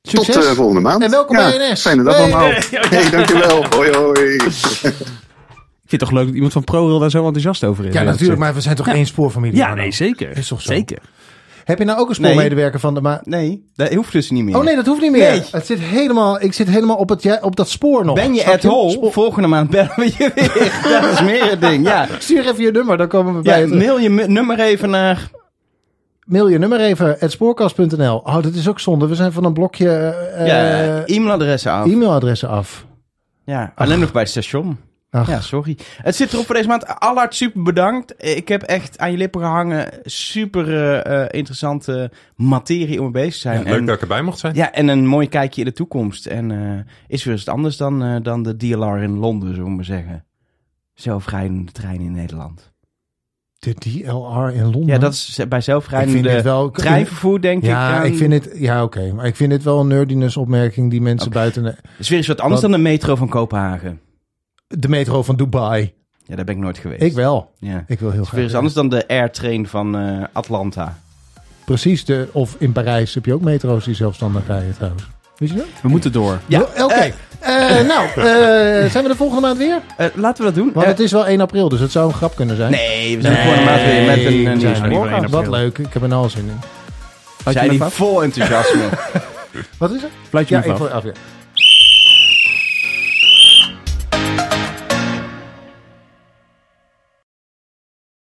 Succes. Tot eh, volgende maand. En welkom Ja, bij NS. Fijne dag allemaal. Hey, dankjewel. Hoi, hoi. Ik vind het toch leuk dat iemand van ProRail daar zo enthousiast over is. Ja, natuurlijk, maar we zijn toch één spoorfamilie? Ja, nee, zeker. Is toch zo? Zeker. Heb je nou ook een spoormedewerker van de ma Nee, dat hoeft dus niet meer. Oh nee, dat hoeft niet meer. Nee. Het zit helemaal, ik zit helemaal op, het, ja, op dat spoor nog. Ben je Snap at home? Volgende maand bellen we je weer. Dat is meer het ding, ja. Stuur even je nummer, dan komen we bij Ja, mail je nummer even naar mail je nummer even, spoorkast.nl. Oh, dat is ook zonde. We zijn van een blokje ja, e-mailadressen af. e-mailadressen af. Ja, alleen nog bij het station. Ach. Ja, sorry. Het zit erop voor deze maand. Allard, super bedankt. Ik heb echt aan je lippen gehangen. Super eh, eh, interessante materie om mee bezig te zijn. Ja, leuk en, dat ik erbij mocht zijn. ja, en een mooi kijkje in de toekomst. En eh, is weer eens wat anders dan, eh, dan de DLR in Londen, zullen we maar zeggen. Zelfrijdende trein in Nederland. De DLR in Londen. Ja, dat is bij zelfrijdende wel... treinvervoer, denk ik. Ja, aan- ik vind het... Ja, oké. Maar ik vind het wel een nerdiness opmerking die mensen buiten... De, is weer eens wat anders dan de metro van Kopenhagen. De metro van Dubai. Ja, daar ben ik nooit geweest. Ik wel. Ja. Ik wil heel Het is graag. weer eens anders dan de airtrain van eh, Atlanta. Precies. De, of in Parijs heb je ook metro's die zelfstandig rijden trouwens. Wist je dat? We moeten door. Ja, Oké. Eh, nou, eh, zijn we de volgende maand weer? Eh, laten we dat doen. Want het is wel 1 april, dus het zou een grap kunnen zijn. Nee, we zijn de volgende maand weer met een, een zijn. 1 Wat leuk. Ik heb er nou al zin in. Zijn die vol enthousiasme. Wat is het? Fluit je Ja, af. af, ja.